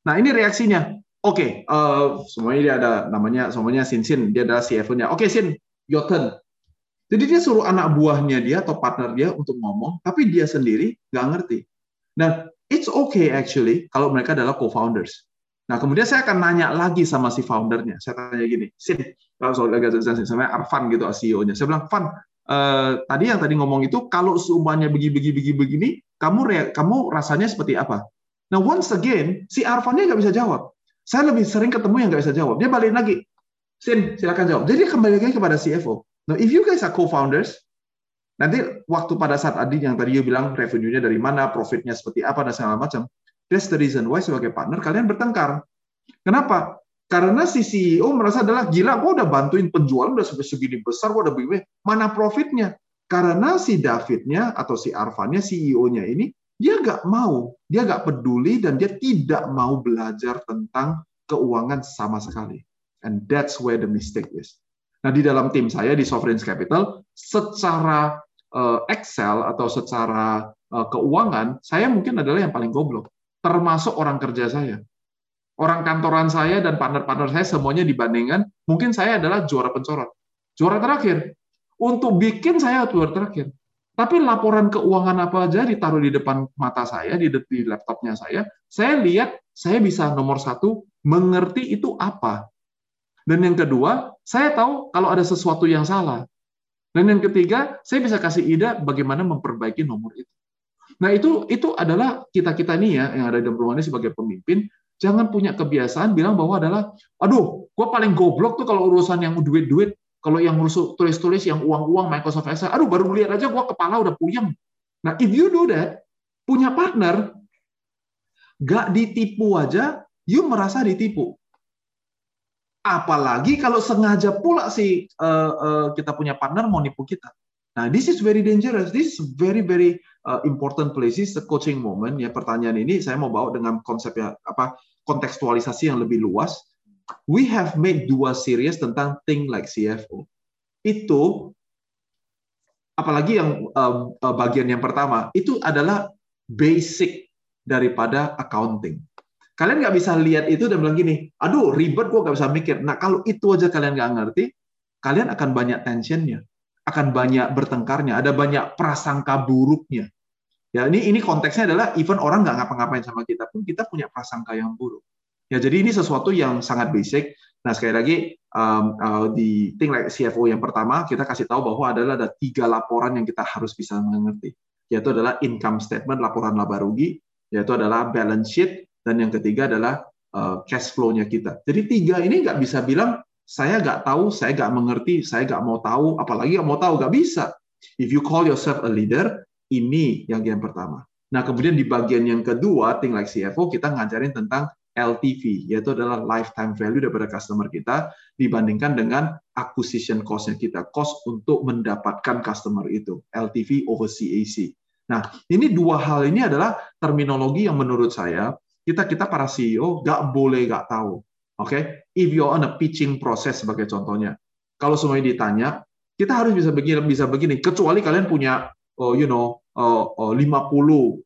Nah ini reaksinya, oke, okay, uh, semuanya dia ada namanya, semuanya Sin Sin, dia adalah CFO-nya. Oke okay, Sin, your turn. Jadi dia suruh anak buahnya dia atau partner dia untuk ngomong, tapi dia sendiri nggak ngerti. Nah, it's okay actually kalau mereka adalah co-founders. Nah, kemudian saya akan nanya lagi sama si foundernya. Saya tanya gini, Sin, kalau soal agak sama Arfan gitu CEO-nya. Saya bilang, Fan, eh, tadi yang tadi ngomong itu kalau semuanya begini begini begini, kamu kamu rasanya seperti apa? Nah, once again, si Arfannya nggak bisa jawab. Saya lebih sering ketemu yang nggak bisa jawab. Dia balik lagi, Sin, silakan jawab. Jadi kembali lagi kepada CFO. Now, if you guys are co-founders, nanti waktu pada saat Adi yang tadi you bilang revenue-nya dari mana, profitnya seperti apa, dan segala macam, That's the reason why sebagai partner kalian bertengkar. Kenapa? Karena si CEO merasa adalah gila, gue udah bantuin penjualan udah segini besar, gue udah begini, mana profitnya? Karena si Davidnya atau si Arvannya, CEO-nya ini, dia nggak mau, dia nggak peduli dan dia tidak mau belajar tentang keuangan sama sekali. And that's where the mistake is. Nah di dalam tim saya di Sovereign Capital, secara uh, Excel atau secara uh, keuangan, saya mungkin adalah yang paling goblok termasuk orang kerja saya. Orang kantoran saya dan partner-partner saya semuanya dibandingkan, mungkin saya adalah juara pencorot. Juara terakhir. Untuk bikin saya juara terakhir. Tapi laporan keuangan apa aja ditaruh di depan mata saya, di, laptopnya saya, saya lihat saya bisa nomor satu mengerti itu apa. Dan yang kedua, saya tahu kalau ada sesuatu yang salah. Dan yang ketiga, saya bisa kasih ide bagaimana memperbaiki nomor itu. Nah itu itu adalah kita kita nih ya yang ada di dalam ini sebagai pemimpin jangan punya kebiasaan bilang bahwa adalah aduh gue paling goblok tuh kalau urusan yang duit-duit kalau yang tulis-tulis yang uang-uang Microsoft Excel, aduh baru lihat aja gua kepala udah puyeng. Nah, if you do that, punya partner, gak ditipu aja, you merasa ditipu. Apalagi kalau sengaja pula si uh, uh, kita punya partner mau nipu kita. Nah, this is very dangerous. This is very very uh, important places the coaching moment. Ya, pertanyaan ini saya mau bawa dengan konsep ya apa kontekstualisasi yang lebih luas we have made dua series tentang think like CFO. Itu apalagi yang uh, bagian yang pertama itu adalah basic daripada accounting. Kalian nggak bisa lihat itu dan bilang gini, aduh ribet gue nggak bisa mikir. Nah kalau itu aja kalian nggak ngerti, kalian akan banyak tensionnya, akan banyak bertengkarnya, ada banyak prasangka buruknya. Ya ini ini konteksnya adalah even orang nggak ngapa-ngapain sama kita pun kita punya prasangka yang buruk. Ya, jadi ini sesuatu yang sangat basic. Nah, sekali lagi um, uh, di Think Like CFO yang pertama kita kasih tahu bahwa adalah ada tiga laporan yang kita harus bisa mengerti, yaitu adalah income statement, laporan laba rugi, yaitu adalah balance sheet, dan yang ketiga adalah uh, cash flow-nya kita. Jadi tiga ini nggak bisa bilang saya nggak tahu, saya nggak mengerti, saya nggak mau tahu, apalagi nggak mau tahu, nggak bisa. If you call yourself a leader, ini yang yang pertama. Nah, kemudian di bagian yang kedua, Think Like CFO, kita ngajarin tentang LTV, yaitu adalah lifetime value daripada customer kita dibandingkan dengan acquisition cost-nya kita, cost untuk mendapatkan customer itu, LTV over CAC. Nah, ini dua hal ini adalah terminologi yang menurut saya kita kita para CEO nggak boleh nggak tahu. Oke, okay? if you're on a pitching process sebagai contohnya, kalau semuanya ditanya, kita harus bisa begini, bisa begini. Kecuali kalian punya, oh, you know, 50,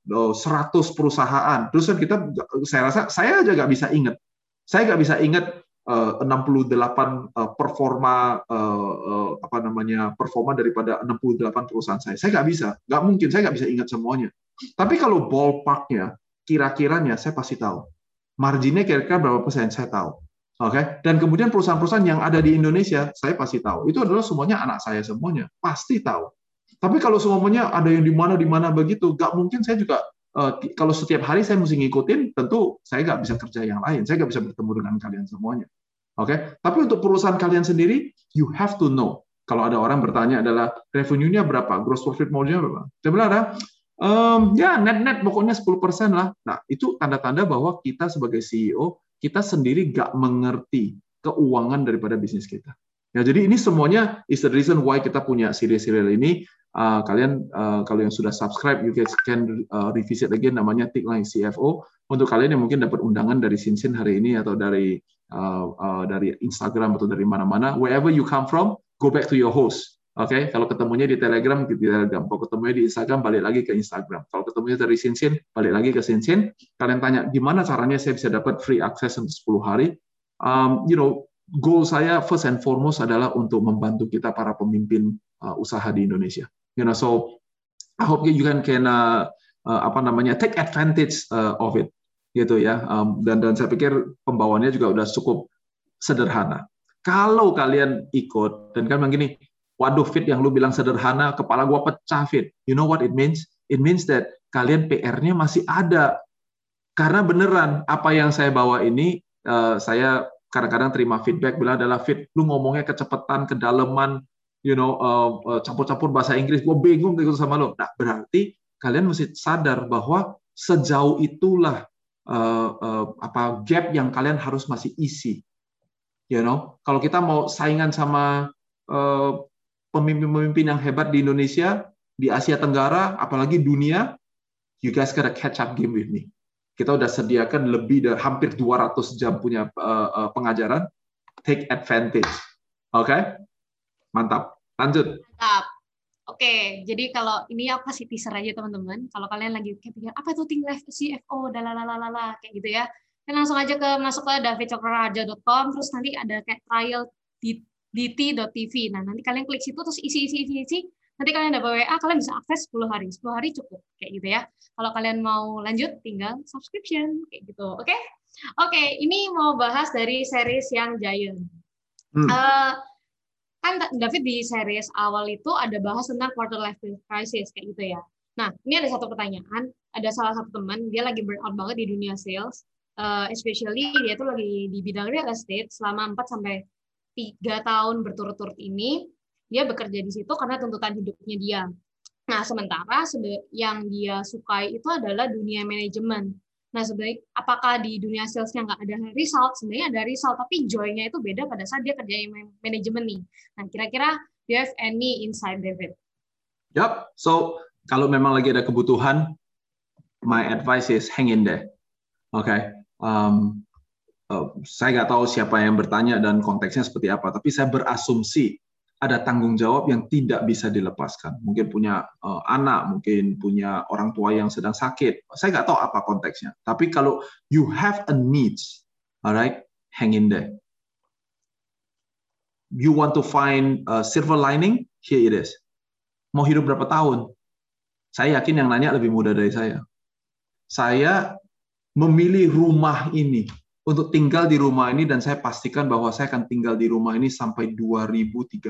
100 perusahaan. Terus kan kita, saya rasa saya aja nggak bisa ingat. Saya nggak bisa ingat 68 eh, performa eh, apa namanya performa daripada 68 perusahaan saya. Saya nggak bisa, nggak mungkin. Saya nggak bisa ingat semuanya. Tapi kalau ballparknya, kira-kiranya saya pasti tahu. Marginnya kira-kira berapa persen saya tahu. Oke, okay? dan kemudian perusahaan-perusahaan yang ada di Indonesia, saya pasti tahu. Itu adalah semuanya anak saya semuanya, pasti tahu. Tapi kalau semuanya ada yang di mana di mana begitu, nggak mungkin saya juga uh, kalau setiap hari saya mesti ngikutin, tentu saya nggak bisa kerja yang lain, saya nggak bisa bertemu dengan kalian semuanya. Oke, okay? tapi untuk perusahaan kalian sendiri, you have to know. Kalau ada orang bertanya adalah revenue-nya berapa, gross profit margin berapa? Saya bilang ada, um, ya net-net pokoknya 10% lah. Nah, itu tanda-tanda bahwa kita sebagai CEO, kita sendiri nggak mengerti keuangan daripada bisnis kita. Ya, jadi ini semuanya is the reason why kita punya serial-serial ini uh, kalian uh, kalau yang sudah subscribe you guys can uh, revisit lagi namanya Tikline CFO untuk kalian yang mungkin dapat undangan dari Sinsin hari ini atau dari uh, uh, dari Instagram atau dari mana-mana wherever you come from go back to your host Oke, okay? kalau ketemunya di Telegram, di Telegram. Kalau ketemunya di Instagram, balik lagi ke Instagram. Kalau ketemunya dari Sinsin, balik lagi ke Sinsin. Kalian tanya, gimana caranya saya bisa dapat free access untuk 10 hari? Um, you know, goal saya first and foremost adalah untuk membantu kita para pemimpin uh, usaha di Indonesia you know so I hope you can can uh, uh, apa namanya take advantage uh, of it. Gitu ya. Um, dan dan saya pikir pembawaannya juga udah cukup sederhana. Kalau kalian ikut dan kan begini waduh fit yang lu bilang sederhana kepala gua pecah fit. You know what it means? It means that kalian PR-nya masih ada. Karena beneran apa yang saya bawa ini uh, saya kadang-kadang terima feedback bilang adalah fit lu ngomongnya kecepatan kedalaman you know uh, uh, campur-campur bahasa Inggris, gue bingung gitu sama lo. Nah berarti kalian mesti sadar bahwa sejauh itulah uh, uh, apa gap yang kalian harus masih isi. You know, kalau kita mau saingan sama pemimpin-pemimpin uh, yang hebat di Indonesia, di Asia Tenggara, apalagi dunia, you guys gotta catch up game with me. Kita udah sediakan lebih dari hampir 200 jam punya uh, uh, pengajaran. Take advantage. Oke? Okay? Mantap. Lanjut. Mantap. Oke, jadi kalau ini aku kasih teaser aja teman-teman. Kalau kalian lagi kayak pikir apa itu Think Life CFO, dalalalala kayak gitu ya. Kalian langsung aja ke masuk ke davidcokraraja.com terus nanti ada kayak trial dt.tv. Nah, nanti kalian klik situ terus isi isi isi isi. Nanti kalian dapat WA, kalian bisa akses 10 hari. 10 hari cukup kayak gitu ya. Kalau kalian mau lanjut tinggal subscription kayak gitu. Oke? Oke, ini mau bahas dari series yang Giant. Hmm. Uh, kan David di series awal itu ada bahas tentang quarter life crisis kayak gitu ya. Nah, ini ada satu pertanyaan. Ada salah satu teman dia lagi burnout banget di dunia sales, uh, especially dia tuh lagi di bidang real estate selama 4 sampai tiga tahun berturut-turut ini dia bekerja di situ karena tuntutan hidupnya dia. Nah, sementara yang dia sukai itu adalah dunia manajemen. Nah, sebenarnya apakah di dunia salesnya nggak ada result? Sebenarnya ada result, tapi joy-nya itu beda pada saat dia kerja manajemen nih. Nah, kira-kira do you have any insight, David? Yap, so kalau memang lagi ada kebutuhan, my advice is hang in there. Oke, okay? um, uh, saya nggak tahu siapa yang bertanya dan konteksnya seperti apa, tapi saya berasumsi ada tanggung jawab yang tidak bisa dilepaskan. Mungkin punya uh, anak, mungkin punya orang tua yang sedang sakit. Saya nggak tahu apa konteksnya. Tapi kalau you have a needs, alright, hang in there. You want to find a silver lining? Here it is. Mau hidup berapa tahun? Saya yakin yang nanya lebih muda dari saya. Saya memilih rumah ini untuk tinggal di rumah ini dan saya pastikan bahwa saya akan tinggal di rumah ini sampai 2030.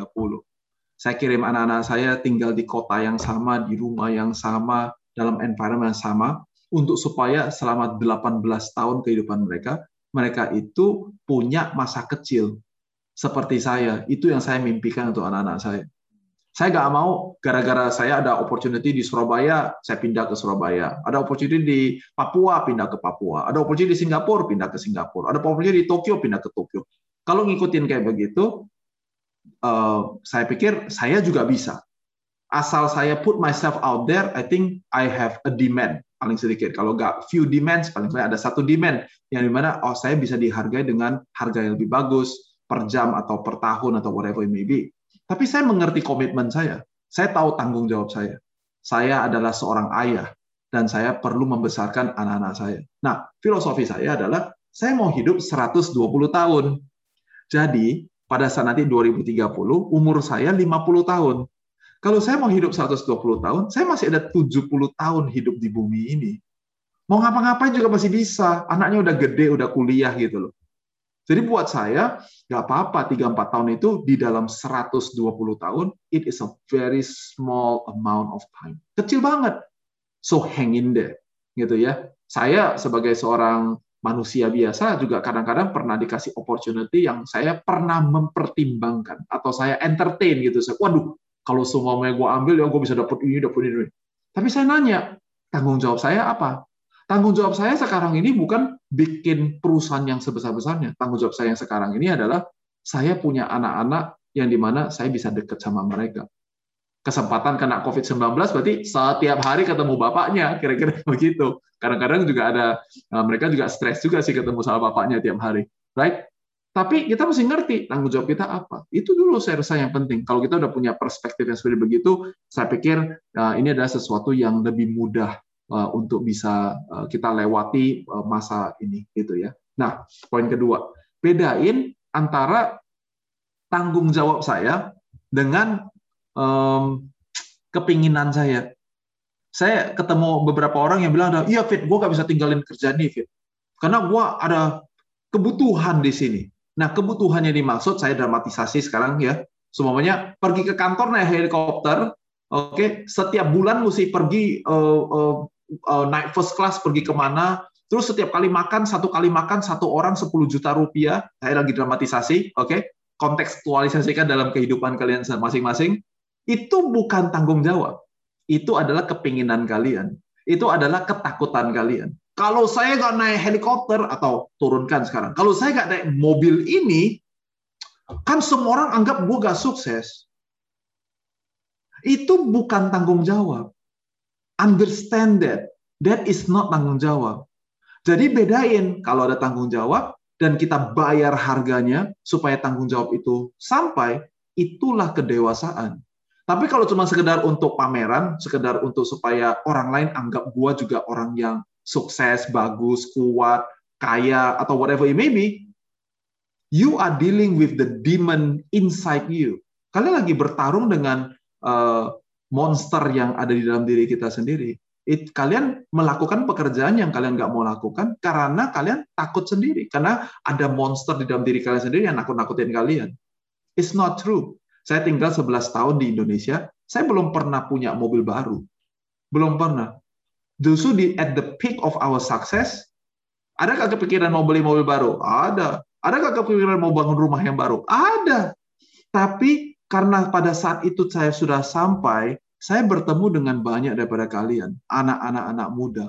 Saya kirim anak-anak saya tinggal di kota yang sama, di rumah yang sama, dalam environment yang sama, untuk supaya selama 18 tahun kehidupan mereka, mereka itu punya masa kecil seperti saya. Itu yang saya mimpikan untuk anak-anak saya. Saya nggak mau gara-gara saya ada opportunity di Surabaya, saya pindah ke Surabaya. Ada opportunity di Papua, pindah ke Papua. Ada opportunity di Singapura, pindah ke Singapura. Ada opportunity di Tokyo, pindah ke Tokyo. Kalau ngikutin kayak begitu, uh, saya pikir saya juga bisa. Asal saya put myself out there, I think I have a demand paling sedikit. Kalau nggak few demands, paling saya ada satu demand yang di mana oh saya bisa dihargai dengan harga yang lebih bagus per jam atau per tahun atau whatever it may be. Tapi saya mengerti komitmen saya. Saya tahu tanggung jawab saya. Saya adalah seorang ayah dan saya perlu membesarkan anak-anak saya. Nah, filosofi saya adalah saya mau hidup 120 tahun. Jadi, pada saat nanti 2030, umur saya 50 tahun. Kalau saya mau hidup 120 tahun, saya masih ada 70 tahun hidup di bumi ini. Mau ngapa-ngapain juga masih bisa. Anaknya udah gede, udah kuliah gitu loh. Jadi buat saya, nggak apa-apa 3-4 tahun itu di dalam 120 tahun, it is a very small amount of time. Kecil banget. So hang in there. Gitu ya. Saya sebagai seorang manusia biasa juga kadang-kadang pernah dikasih opportunity yang saya pernah mempertimbangkan atau saya entertain gitu. Saya, waduh, kalau semua yang gue ambil ya gue bisa dapat ini, dapat ini. Tapi saya nanya, tanggung jawab saya apa? Tanggung jawab saya sekarang ini bukan bikin perusahaan yang sebesar-besarnya. Tanggung jawab saya yang sekarang ini adalah saya punya anak-anak yang di mana saya bisa dekat sama mereka. Kesempatan kena COVID-19 berarti setiap hari ketemu bapaknya, kira-kira begitu. Kadang-kadang juga ada, eh, mereka juga stres juga sih ketemu sama bapaknya tiap hari. Right? Tapi kita mesti ngerti tanggung jawab kita apa. Itu dulu saya rasa yang penting. Kalau kita udah punya perspektif yang seperti begitu, saya pikir uh, ini adalah sesuatu yang lebih mudah untuk bisa uh, kita lewati uh, masa ini gitu ya. Nah, poin kedua, bedain antara tanggung jawab saya dengan um, kepinginan saya. Saya ketemu beberapa orang yang bilang, iya Fit, gue gak bisa tinggalin kerjaan nih Fit. Karena gue ada kebutuhan di sini. Nah, kebutuhannya dimaksud, saya dramatisasi sekarang ya. Semuanya pergi ke kantor naik helikopter, oke, okay, setiap bulan mesti pergi uh, uh, uh, naik first class pergi ke mana, terus setiap kali makan satu kali makan satu orang 10 juta rupiah. Saya lagi dramatisasi, oke? Okay? Kontekstualisasikan dalam kehidupan kalian masing-masing. Itu bukan tanggung jawab. Itu adalah kepinginan kalian. Itu adalah ketakutan kalian. Kalau saya nggak naik helikopter atau turunkan sekarang, kalau saya nggak naik mobil ini, kan semua orang anggap gue gak sukses. Itu bukan tanggung jawab understand that that is not tanggung jawab. Jadi bedain kalau ada tanggung jawab dan kita bayar harganya supaya tanggung jawab itu sampai, itulah kedewasaan. Tapi kalau cuma sekedar untuk pameran, sekedar untuk supaya orang lain anggap gua juga orang yang sukses, bagus, kuat, kaya, atau whatever it may be, you are dealing with the demon inside you. Kalian lagi bertarung dengan uh, monster yang ada di dalam diri kita sendiri. it, kalian melakukan pekerjaan yang kalian nggak mau lakukan karena kalian takut sendiri. Karena ada monster di dalam diri kalian sendiri yang nakut-nakutin kalian. It's not true. Saya tinggal 11 tahun di Indonesia, saya belum pernah punya mobil baru. Belum pernah. Justru di at the peak of our success, adakah kepikiran mau beli mobil baru? Ada. Adakah kepikiran mau bangun rumah yang baru? Ada. Tapi karena pada saat itu saya sudah sampai, saya bertemu dengan banyak daripada kalian, anak-anak anak muda,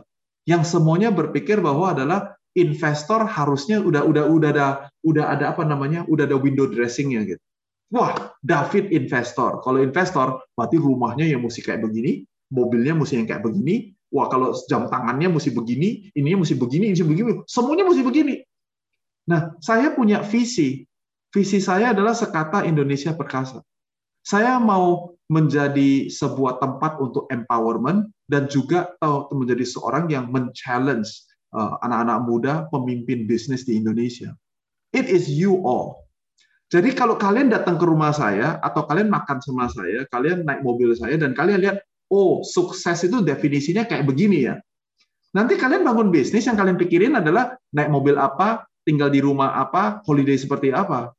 yang semuanya berpikir bahwa adalah investor harusnya udah udah udah ada udah ada apa namanya udah ada window dressingnya gitu. Wah, David investor. Kalau investor, berarti rumahnya yang mesti kayak begini, mobilnya mesti yang kayak begini. Wah, kalau jam tangannya mesti begini, ininya mesti begini, ini mesti begini, semuanya mesti begini. Nah, saya punya visi. Visi saya adalah sekata Indonesia perkasa. Saya mau menjadi sebuah tempat untuk empowerment dan juga menjadi seorang yang men-challenge uh, anak-anak muda pemimpin bisnis di Indonesia. It is you all. Jadi kalau kalian datang ke rumah saya atau kalian makan sama saya, kalian naik mobil saya dan kalian lihat, oh sukses itu definisinya kayak begini ya. Nanti kalian bangun bisnis yang kalian pikirin adalah naik mobil apa, tinggal di rumah apa, holiday seperti apa.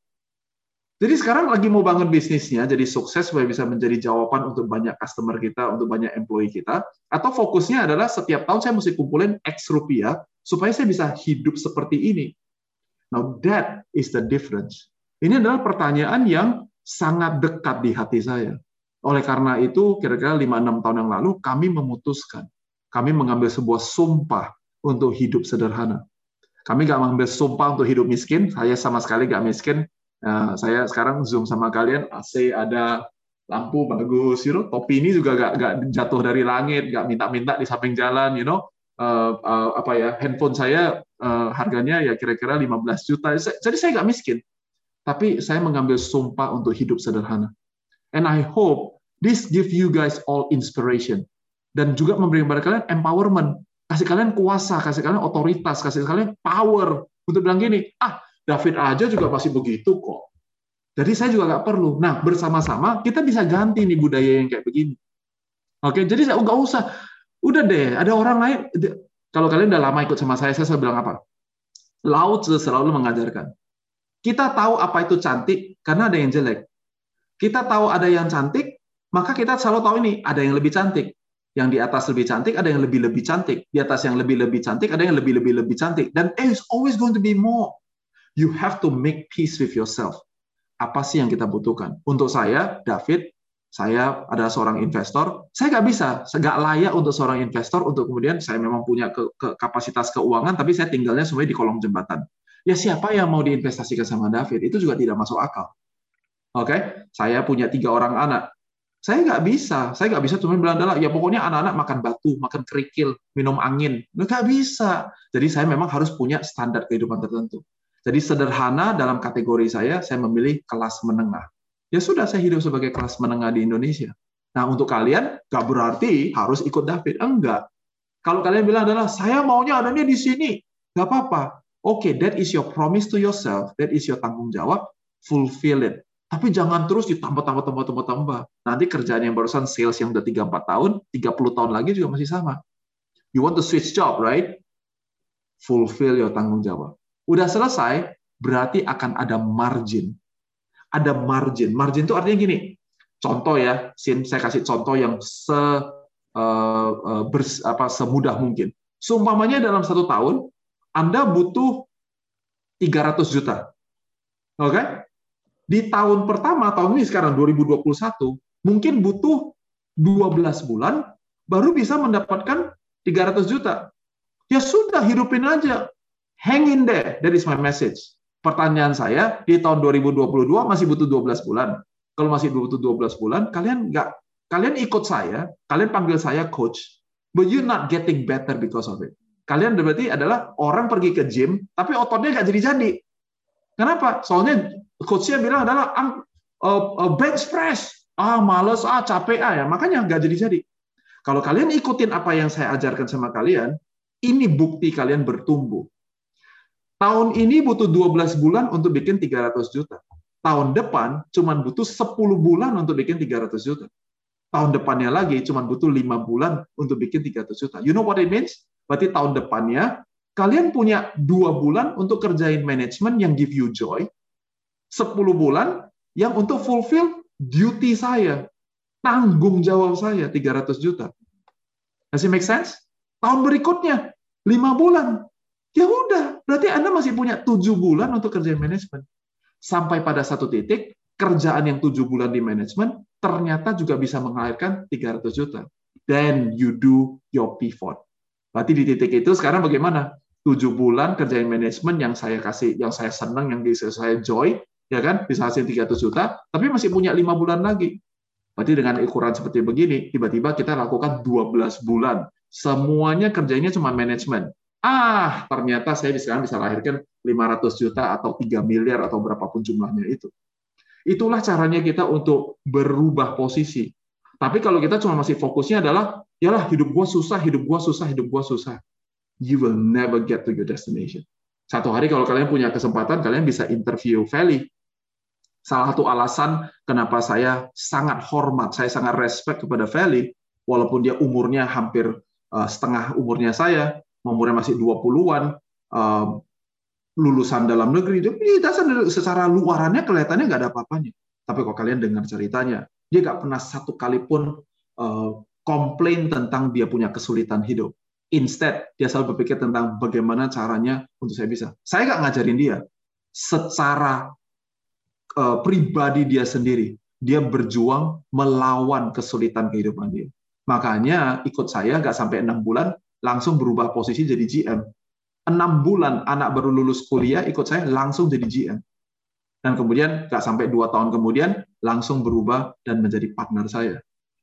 Jadi sekarang lagi mau bangun bisnisnya, jadi sukses supaya bisa menjadi jawaban untuk banyak customer kita, untuk banyak employee kita, atau fokusnya adalah setiap tahun saya mesti kumpulin X rupiah supaya saya bisa hidup seperti ini. Now that is the difference. Ini adalah pertanyaan yang sangat dekat di hati saya. Oleh karena itu, kira-kira 5-6 tahun yang lalu, kami memutuskan, kami mengambil sebuah sumpah untuk hidup sederhana. Kami nggak mengambil sumpah untuk hidup miskin, saya sama sekali nggak miskin, Nah, saya sekarang zoom sama kalian, AC ada lampu bagus, you know, topi ini juga gak, gak jatuh dari langit, gak minta-minta di samping jalan, you know, uh, uh, apa ya, handphone saya uh, harganya ya kira-kira 15 juta, jadi saya gak miskin, tapi saya mengambil sumpah untuk hidup sederhana. And I hope this give you guys all inspiration. Dan juga memberi kepada kalian empowerment, kasih kalian kuasa, kasih kalian otoritas, kasih kalian power untuk bilang gini, ah David aja juga masih begitu kok. Jadi saya juga nggak perlu. Nah, bersama-sama kita bisa ganti nih budaya yang kayak begini. Oke, jadi saya nggak usah. Udah deh, ada orang lain. Kalau kalian udah lama ikut sama saya, saya selalu bilang apa? Laut selalu mengajarkan. Kita tahu apa itu cantik karena ada yang jelek. Kita tahu ada yang cantik, maka kita selalu tahu ini ada yang lebih cantik. Yang di atas lebih cantik, ada yang lebih-lebih cantik. Di atas yang lebih-lebih cantik, ada yang lebih-lebih-lebih cantik. Dan it's always going to be more you have to make peace with yourself. Apa sih yang kita butuhkan? Untuk saya, David, saya adalah seorang investor. Saya nggak bisa, nggak layak untuk seorang investor untuk kemudian saya memang punya ke, ke, kapasitas keuangan, tapi saya tinggalnya semuanya di kolong jembatan. Ya siapa yang mau diinvestasikan sama David? Itu juga tidak masuk akal. Oke, okay? saya punya tiga orang anak. Saya nggak bisa, saya nggak bisa cuma bilang adalah ya pokoknya anak-anak makan batu, makan kerikil, minum angin, nggak bisa. Jadi saya memang harus punya standar kehidupan tertentu. Jadi sederhana dalam kategori saya, saya memilih kelas menengah. Ya sudah, saya hidup sebagai kelas menengah di Indonesia. Nah, untuk kalian, nggak berarti harus ikut David. Enggak. Kalau kalian bilang adalah, saya maunya adanya di sini. Nggak apa-apa. Oke, okay, that is your promise to yourself. That is your tanggung jawab. Fulfill it. Tapi jangan terus ditambah, tambah, tambah, tambah, tambah. Nanti kerjaan yang barusan sales yang udah 3-4 tahun, 30 tahun lagi juga masih sama. You want to switch job, right? Fulfill your tanggung jawab. Udah selesai, berarti akan ada margin. Ada margin. Margin itu artinya gini. Contoh ya, saya kasih contoh yang se uh, bers, apa, semudah mungkin. Seumpamanya dalam satu tahun, Anda butuh 300 juta. Oke? Okay? Di tahun pertama, tahun ini sekarang 2021, mungkin butuh 12 bulan baru bisa mendapatkan 300 juta. Ya sudah, hidupin aja. Hang in there. That is my message. Pertanyaan saya, di tahun 2022 masih butuh 12 bulan. Kalau masih butuh 12 bulan, kalian nggak kalian ikut saya, kalian panggil saya coach, but you not getting better because of it. Kalian berarti adalah orang pergi ke gym, tapi ototnya nggak jadi-jadi. Kenapa? Soalnya coachnya bilang adalah uh, uh, bench press. Ah, males, ah, capek, ah, ya. Makanya nggak jadi-jadi. Kalau kalian ikutin apa yang saya ajarkan sama kalian, ini bukti kalian bertumbuh. Tahun ini butuh 12 bulan untuk bikin 300 juta. Tahun depan cuma butuh 10 bulan untuk bikin 300 juta. tahun depannya lagi cuma butuh lima bulan untuk bikin 300 juta. You know what it means? Berarti tahun depannya kalian punya dua bulan untuk kerjain manajemen yang give you joy, 10 bulan yang untuk fulfill duty saya, tanggung jawab saya 300 juta. Does it make sense? Tahun berikutnya, lima bulan. Ya udah, berarti Anda masih punya tujuh bulan untuk kerja manajemen. Sampai pada satu titik, kerjaan yang tujuh bulan di manajemen ternyata juga bisa mengalirkan 300 juta. Then you do your pivot. Berarti di titik itu sekarang bagaimana? Tujuh bulan kerjain manajemen yang saya kasih, yang saya senang, yang bisa saya joy, ya kan, bisa hasil 300 juta, tapi masih punya lima bulan lagi. Berarti dengan ukuran seperti begini, tiba-tiba kita lakukan 12 bulan. Semuanya kerjanya cuma manajemen. Ah, ternyata saya sekarang bisa lahirkan 500 juta atau 3 miliar atau berapapun jumlahnya itu. Itulah caranya kita untuk berubah posisi. Tapi kalau kita cuma masih fokusnya adalah, yalah hidup gua susah, hidup gua susah, hidup gua susah. You will never get to your destination. Satu hari kalau kalian punya kesempatan, kalian bisa interview Valley Salah satu alasan kenapa saya sangat hormat, saya sangat respect kepada Feli, walaupun dia umurnya hampir uh, setengah umurnya saya, umurnya masih 20-an, uh, lulusan dalam negeri, dia secara luarannya kelihatannya nggak ada apa-apanya. Tapi kalau kalian dengar ceritanya, dia nggak pernah satu kali pun uh, komplain tentang dia punya kesulitan hidup. Instead, dia selalu berpikir tentang bagaimana caranya untuk saya bisa. Saya nggak ngajarin dia. Secara uh, pribadi dia sendiri. Dia berjuang melawan kesulitan kehidupan dia. Makanya ikut saya nggak sampai enam bulan langsung berubah posisi jadi GM. Enam bulan anak baru lulus kuliah ikut saya langsung jadi GM. Dan kemudian nggak sampai dua tahun kemudian langsung berubah dan menjadi partner saya.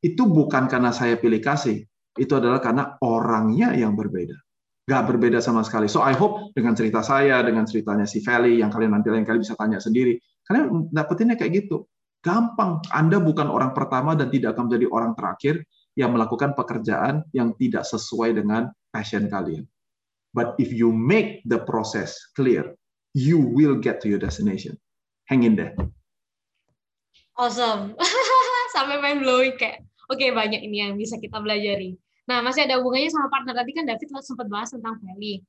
Itu bukan karena saya pilih kasih, itu adalah karena orangnya yang berbeda nggak berbeda sama sekali. So I hope dengan cerita saya, dengan ceritanya si Feli yang kalian nanti lain kali bisa tanya sendiri, kalian dapetinnya kayak gitu. Gampang. Anda bukan orang pertama dan tidak akan menjadi orang terakhir yang melakukan pekerjaan yang tidak sesuai dengan passion kalian. But if you make the process clear, you will get to your destination. Hang in there. Awesome. Sampai main blowing kayak, oke okay, banyak ini yang bisa kita pelajari. Nah, masih ada hubungannya sama partner tadi kan David sempat bahas tentang value.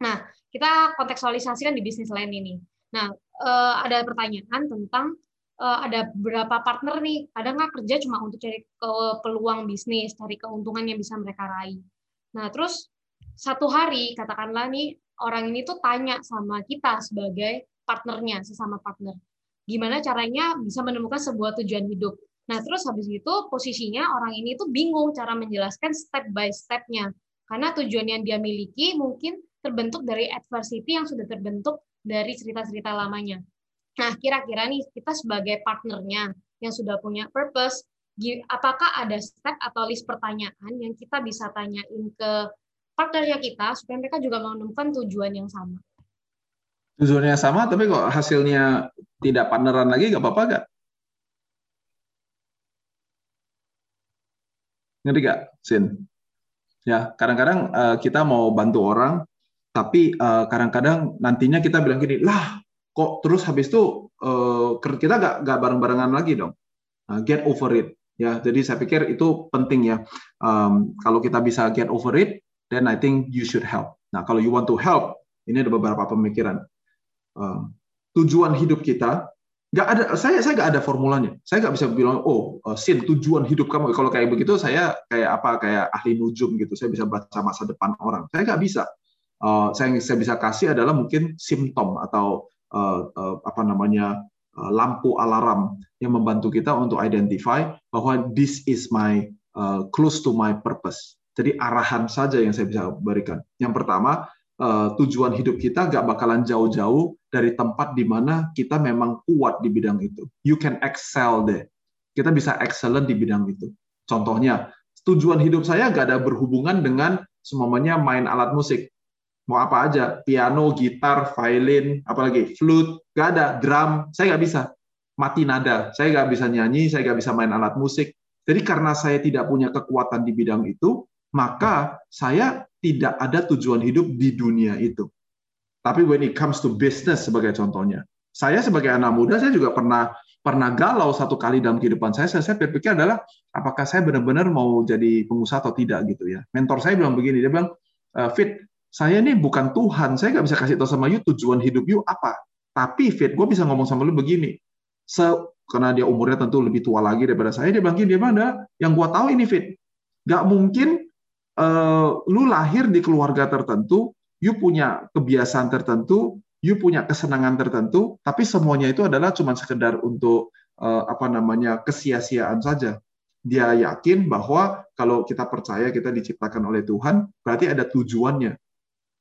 Nah, kita kontekstualisasikan di bisnis lain ini. Nah, uh, ada pertanyaan tentang uh, ada berapa partner nih, kadang nggak kerja cuma untuk cari peluang bisnis, cari keuntungan yang bisa mereka raih. Nah, terus satu hari katakanlah nih orang ini tuh tanya sama kita sebagai partnernya, sesama partner. Gimana caranya bisa menemukan sebuah tujuan hidup. Nah, terus habis itu posisinya orang ini tuh bingung cara menjelaskan step by step-nya. Karena tujuan yang dia miliki mungkin terbentuk dari adversity yang sudah terbentuk dari cerita-cerita lamanya. Nah, kira-kira nih kita sebagai partnernya yang sudah punya purpose, apakah ada step atau list pertanyaan yang kita bisa tanyain ke partnernya kita supaya mereka juga menemukan tujuan yang sama? Tujuannya sama, tapi kok hasilnya tidak partneran lagi, nggak apa-apa nggak? Ngerti nggak, Sin? Ya, kadang-kadang uh, kita mau bantu orang, tapi uh, kadang-kadang nantinya kita bilang gini lah kok terus habis itu uh, kita nggak nggak bareng-barengan lagi dong. Uh, get over it. Ya jadi saya pikir itu penting ya. Um, kalau kita bisa get over it then I think you should help. Nah kalau you want to help ini ada beberapa pemikiran. Um, tujuan hidup kita nggak ada saya saya nggak ada formulanya. Saya nggak bisa bilang oh sin tujuan hidup kamu. Kalau kayak begitu saya kayak apa kayak ahli nujum gitu. Saya bisa baca masa depan orang. Saya nggak bisa. Uh, saya saya bisa kasih adalah mungkin simptom atau apa namanya uh, lampu alarm yang membantu kita untuk identify bahwa this is my close to my purpose. Jadi arahan saja yang saya bisa berikan. Yang pertama, tujuan hidup kita gak bakalan jauh-jauh dari tempat di mana kita memang kuat di bidang itu. You can excel deh. Kita bisa excellent di bidang itu. Contohnya, tujuan hidup saya gak ada berhubungan dengan semuanya main alat musik mau apa aja, piano, gitar, violin, apalagi flute, gak ada, drum, saya nggak bisa, mati nada, saya nggak bisa nyanyi, saya nggak bisa main alat musik. Jadi karena saya tidak punya kekuatan di bidang itu, maka saya tidak ada tujuan hidup di dunia itu. Tapi when it comes to business sebagai contohnya, saya sebagai anak muda saya juga pernah pernah galau satu kali dalam kehidupan saya, saya, berpikir adalah apakah saya benar-benar mau jadi pengusaha atau tidak gitu ya. Mentor saya bilang begini, dia bilang, e, Fit, saya ini bukan Tuhan, saya nggak bisa kasih tahu sama you tujuan hidup you apa. Tapi Fit, gue bisa ngomong sama lu begini, Se karena dia umurnya tentu lebih tua lagi daripada saya, dia bilang gini, dia bilang, yang gue tahu ini Fit, nggak mungkin uh, lu lahir di keluarga tertentu, you punya kebiasaan tertentu, you punya kesenangan tertentu, tapi semuanya itu adalah cuma sekedar untuk uh, apa namanya kesia-siaan saja. Dia yakin bahwa kalau kita percaya kita diciptakan oleh Tuhan, berarti ada tujuannya.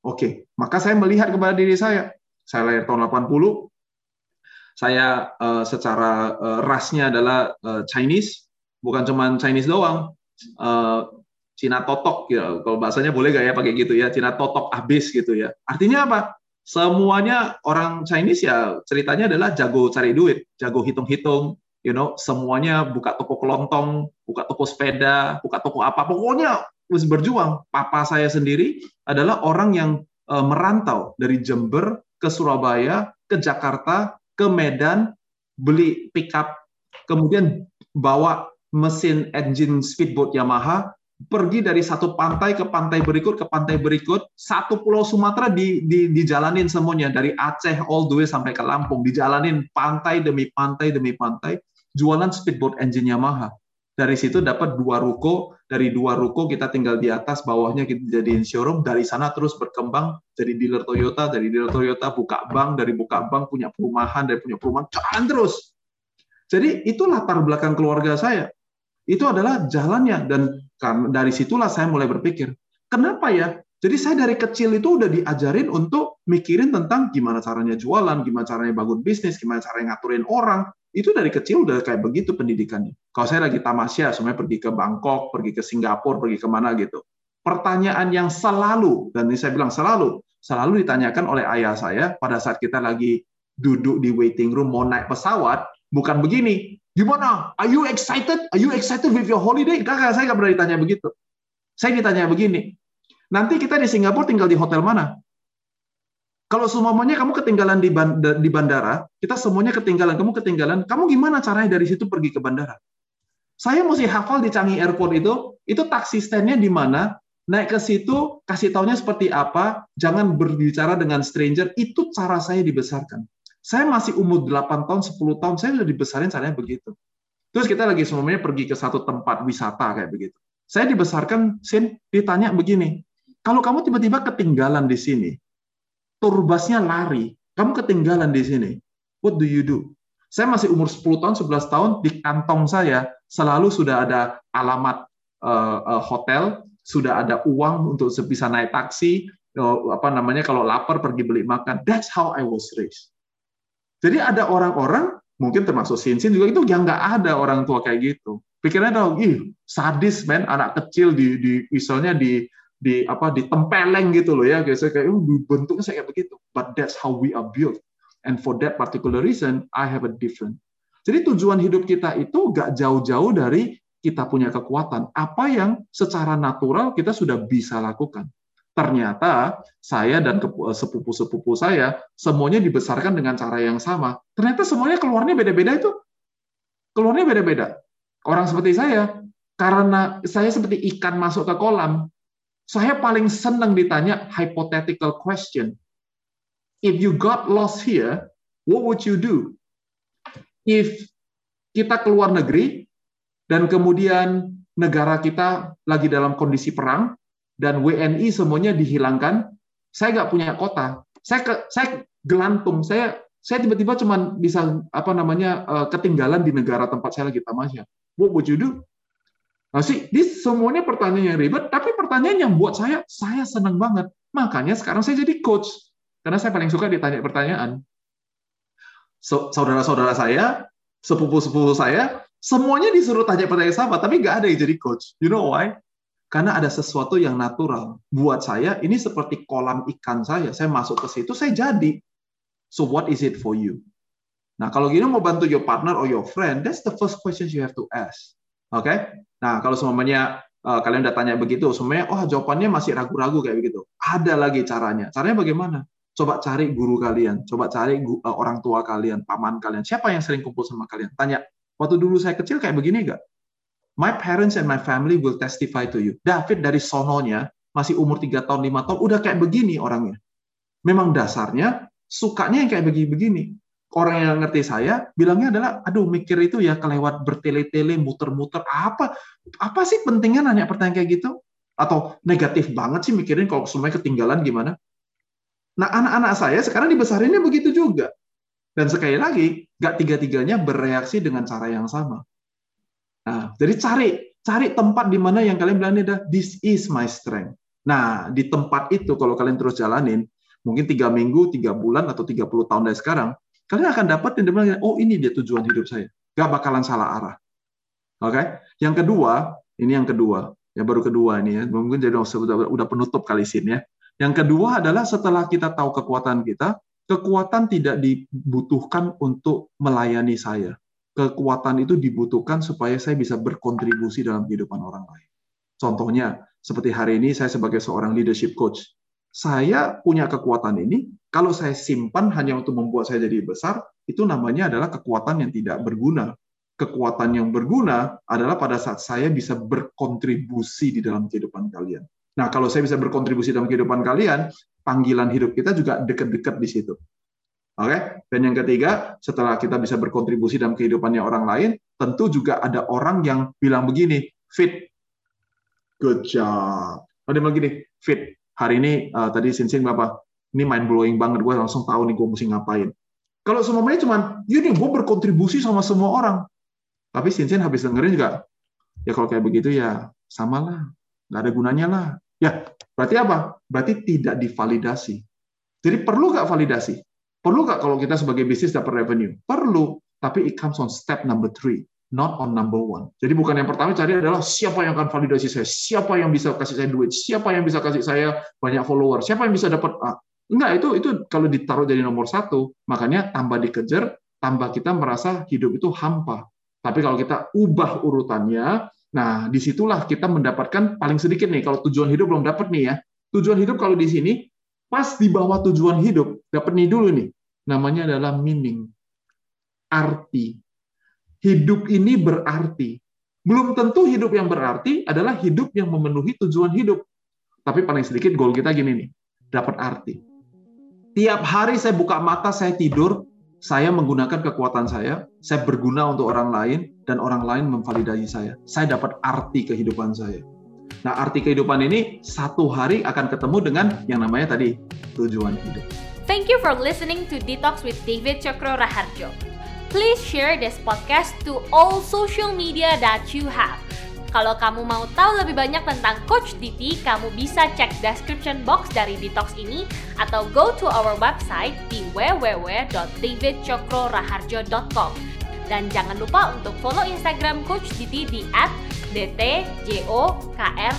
Oke, maka saya melihat kepada diri saya. Saya lahir tahun 80, saya uh, secara uh, rasnya adalah uh, Chinese, bukan cuma Chinese doang. Uh, Cina totok ya, kalau bahasanya boleh gak ya pakai gitu ya, Cina totok habis gitu ya. Artinya apa? semuanya orang Chinese ya ceritanya adalah jago cari duit, jago hitung-hitung, you know, semuanya buka toko kelontong, buka toko sepeda, buka toko apa, pokoknya berjuang. Papa saya sendiri adalah orang yang uh, merantau dari Jember ke Surabaya, ke Jakarta, ke Medan, beli pickup, kemudian bawa mesin engine speedboat Yamaha pergi dari satu pantai ke pantai berikut ke pantai berikut. Satu pulau Sumatera di, di dijalanin semuanya dari Aceh all the way sampai ke Lampung. Dijalanin pantai demi pantai demi pantai jualan speedboat engine Yamaha dari situ dapat dua ruko dari dua ruko kita tinggal di atas bawahnya kita jadiin showroom dari sana terus berkembang jadi dealer Toyota dari dealer Toyota buka bank dari buka bank punya perumahan dari punya perumahan jalan terus jadi itu latar belakang keluarga saya itu adalah jalannya dan dari situlah saya mulai berpikir, kenapa ya? Jadi saya dari kecil itu udah diajarin untuk mikirin tentang gimana caranya jualan, gimana caranya bangun bisnis, gimana caranya ngaturin orang. Itu dari kecil udah kayak begitu pendidikannya. Kalau saya lagi tamasya, semuanya pergi ke Bangkok, pergi ke Singapura, pergi ke mana gitu. Pertanyaan yang selalu, dan ini saya bilang selalu, selalu ditanyakan oleh ayah saya pada saat kita lagi duduk di waiting room mau naik pesawat, bukan begini, Gimana? Are you excited? Are you excited with your holiday? Kakak saya nggak pernah ditanya begitu. Saya ditanya begini. Nanti kita di Singapura tinggal di hotel mana? Kalau semuanya kamu ketinggalan di bandara, kita semuanya ketinggalan, kamu ketinggalan, kamu gimana caranya dari situ pergi ke bandara? Saya mesti hafal di Changi Airport itu, itu taksi stand-nya di mana, naik ke situ, kasih taunya seperti apa, jangan berbicara dengan stranger, itu cara saya dibesarkan. Saya masih umur 8 tahun, 10 tahun, saya sudah dibesarin caranya begitu. Terus kita lagi semuanya pergi ke satu tempat wisata kayak begitu. Saya dibesarkan, Sin, ditanya begini, kalau kamu tiba-tiba ketinggalan di sini, turbasnya lari, kamu ketinggalan di sini, what do you do? Saya masih umur 10 tahun, 11 tahun, di kantong saya selalu sudah ada alamat uh, uh, hotel, sudah ada uang untuk bisa naik taksi, uh, apa namanya kalau lapar pergi beli makan. That's how I was raised. Jadi ada orang-orang, mungkin termasuk Sinsin juga itu yang nggak ada orang tua kayak gitu. Pikirannya dong, ih sadis men, anak kecil di, di misalnya di di apa ditempeleng gitu loh ya, kayak kayak uh, bentuknya kayak begitu. But that's how we are built. And for that particular reason, I have a different. Jadi tujuan hidup kita itu nggak jauh-jauh dari kita punya kekuatan. Apa yang secara natural kita sudah bisa lakukan ternyata saya dan eh, sepupu-sepupu saya semuanya dibesarkan dengan cara yang sama. Ternyata semuanya keluarnya beda-beda itu. Keluarnya beda-beda. Orang seperti saya, karena saya seperti ikan masuk ke kolam, saya paling senang ditanya hypothetical question. If you got lost here, what would you do? If kita keluar negeri dan kemudian negara kita lagi dalam kondisi perang, dan WNI semuanya dihilangkan, saya nggak punya kota. Saya ke, saya gelantung, saya saya tiba-tiba cuma bisa apa namanya uh, ketinggalan di negara tempat saya lagi tamasya. What would you do? Nah, sih, ini semuanya pertanyaan yang ribet, tapi pertanyaan yang buat saya, saya senang banget. Makanya sekarang saya jadi coach. Karena saya paling suka ditanya pertanyaan. Saudara-saudara saya, sepupu-sepupu saya, semuanya disuruh tanya pertanyaan sama, tapi nggak ada yang jadi coach. You know why? karena ada sesuatu yang natural. Buat saya ini seperti kolam ikan saya. Saya masuk ke situ, saya jadi. So what is it for you? Nah, kalau gini mau bantu your partner or your friend, that's the first question you have to ask. Oke? Okay? Nah, kalau semuanya uh, kalian udah tanya begitu, semuanya oh jawabannya masih ragu-ragu kayak begitu. Ada lagi caranya. Caranya bagaimana? Coba cari guru kalian, coba cari uh, orang tua kalian, paman kalian. Siapa yang sering kumpul sama kalian? Tanya, waktu dulu saya kecil kayak begini nggak? My parents and my family will testify to you. David dari sononya, masih umur 3 tahun, 5 tahun, udah kayak begini orangnya. Memang dasarnya, sukanya yang kayak begini-begini. Orang yang ngerti saya, bilangnya adalah, aduh mikir itu ya kelewat bertele-tele, muter-muter, apa apa sih pentingnya nanya pertanyaan kayak gitu? Atau negatif banget sih mikirin kalau semuanya ketinggalan gimana? Nah, anak-anak saya sekarang dibesarinnya begitu juga. Dan sekali lagi, nggak tiga-tiganya bereaksi dengan cara yang sama. Nah, jadi cari cari tempat di mana yang kalian bilang ini adalah this is my strength. Nah, di tempat itu kalau kalian terus jalanin, mungkin tiga minggu, tiga bulan, atau 30 tahun dari sekarang, kalian akan dapat yang bilang, oh ini dia tujuan hidup saya. Gak bakalan salah arah. Oke? Okay? Yang kedua, ini yang kedua, ya baru kedua ini ya, mungkin jadi udah, udah penutup kali sini ya. Yang kedua adalah setelah kita tahu kekuatan kita, kekuatan tidak dibutuhkan untuk melayani saya. Kekuatan itu dibutuhkan supaya saya bisa berkontribusi dalam kehidupan orang lain. Contohnya, seperti hari ini saya sebagai seorang leadership coach. Saya punya kekuatan ini, kalau saya simpan hanya untuk membuat saya jadi besar, itu namanya adalah kekuatan yang tidak berguna. Kekuatan yang berguna adalah pada saat saya bisa berkontribusi di dalam kehidupan kalian. Nah, kalau saya bisa berkontribusi dalam kehidupan kalian, panggilan hidup kita juga dekat-dekat di situ. Oke, dan yang ketiga, setelah kita bisa berkontribusi dalam kehidupannya orang lain, tentu juga ada orang yang bilang begini, fit, good job. Ada bilang begini, fit, hari ini uh, tadi Sinsin apa? Ini mind blowing banget, gue langsung tahu nih gue mesti ngapain. Kalau semuanya cuma, ini gue berkontribusi sama semua orang. Tapi Sinsin habis dengerin juga, ya kalau kayak begitu ya samalah, nggak ada gunanya lah. Ya, berarti apa? Berarti tidak divalidasi. Jadi perlu nggak validasi? Perlu nggak kalau kita sebagai bisnis dapat revenue? Perlu, tapi it comes on step number three, not on number one. Jadi bukan yang pertama cari adalah siapa yang akan validasi saya, siapa yang bisa kasih saya duit, siapa yang bisa kasih saya banyak follower, siapa yang bisa dapat. Ah, enggak, itu itu kalau ditaruh jadi nomor satu, makanya tambah dikejar, tambah kita merasa hidup itu hampa. Tapi kalau kita ubah urutannya, Nah, di situlah kita mendapatkan paling sedikit nih. Kalau tujuan hidup belum dapat nih ya. Tujuan hidup kalau di sini, pas di bawah tujuan hidup, dapat nih dulu nih. Namanya adalah meaning. Arti. Hidup ini berarti. Belum tentu hidup yang berarti adalah hidup yang memenuhi tujuan hidup. Tapi paling sedikit goal kita gini nih. Dapat arti. Tiap hari saya buka mata, saya tidur, saya menggunakan kekuatan saya, saya berguna untuk orang lain, dan orang lain memvalidasi saya. Saya dapat arti kehidupan saya. Nah, arti kehidupan ini satu hari akan ketemu dengan yang namanya tadi tujuan hidup. Thank you for listening to Detox with David Cokro Raharjo. Please share this podcast to all social media that you have. Kalau kamu mau tahu lebih banyak tentang Coach Diti, kamu bisa cek description box dari Detox ini atau go to our website di www.davidcokroraharjo.com. Dan jangan lupa untuk follow Instagram Coach Diti di @dtjokron.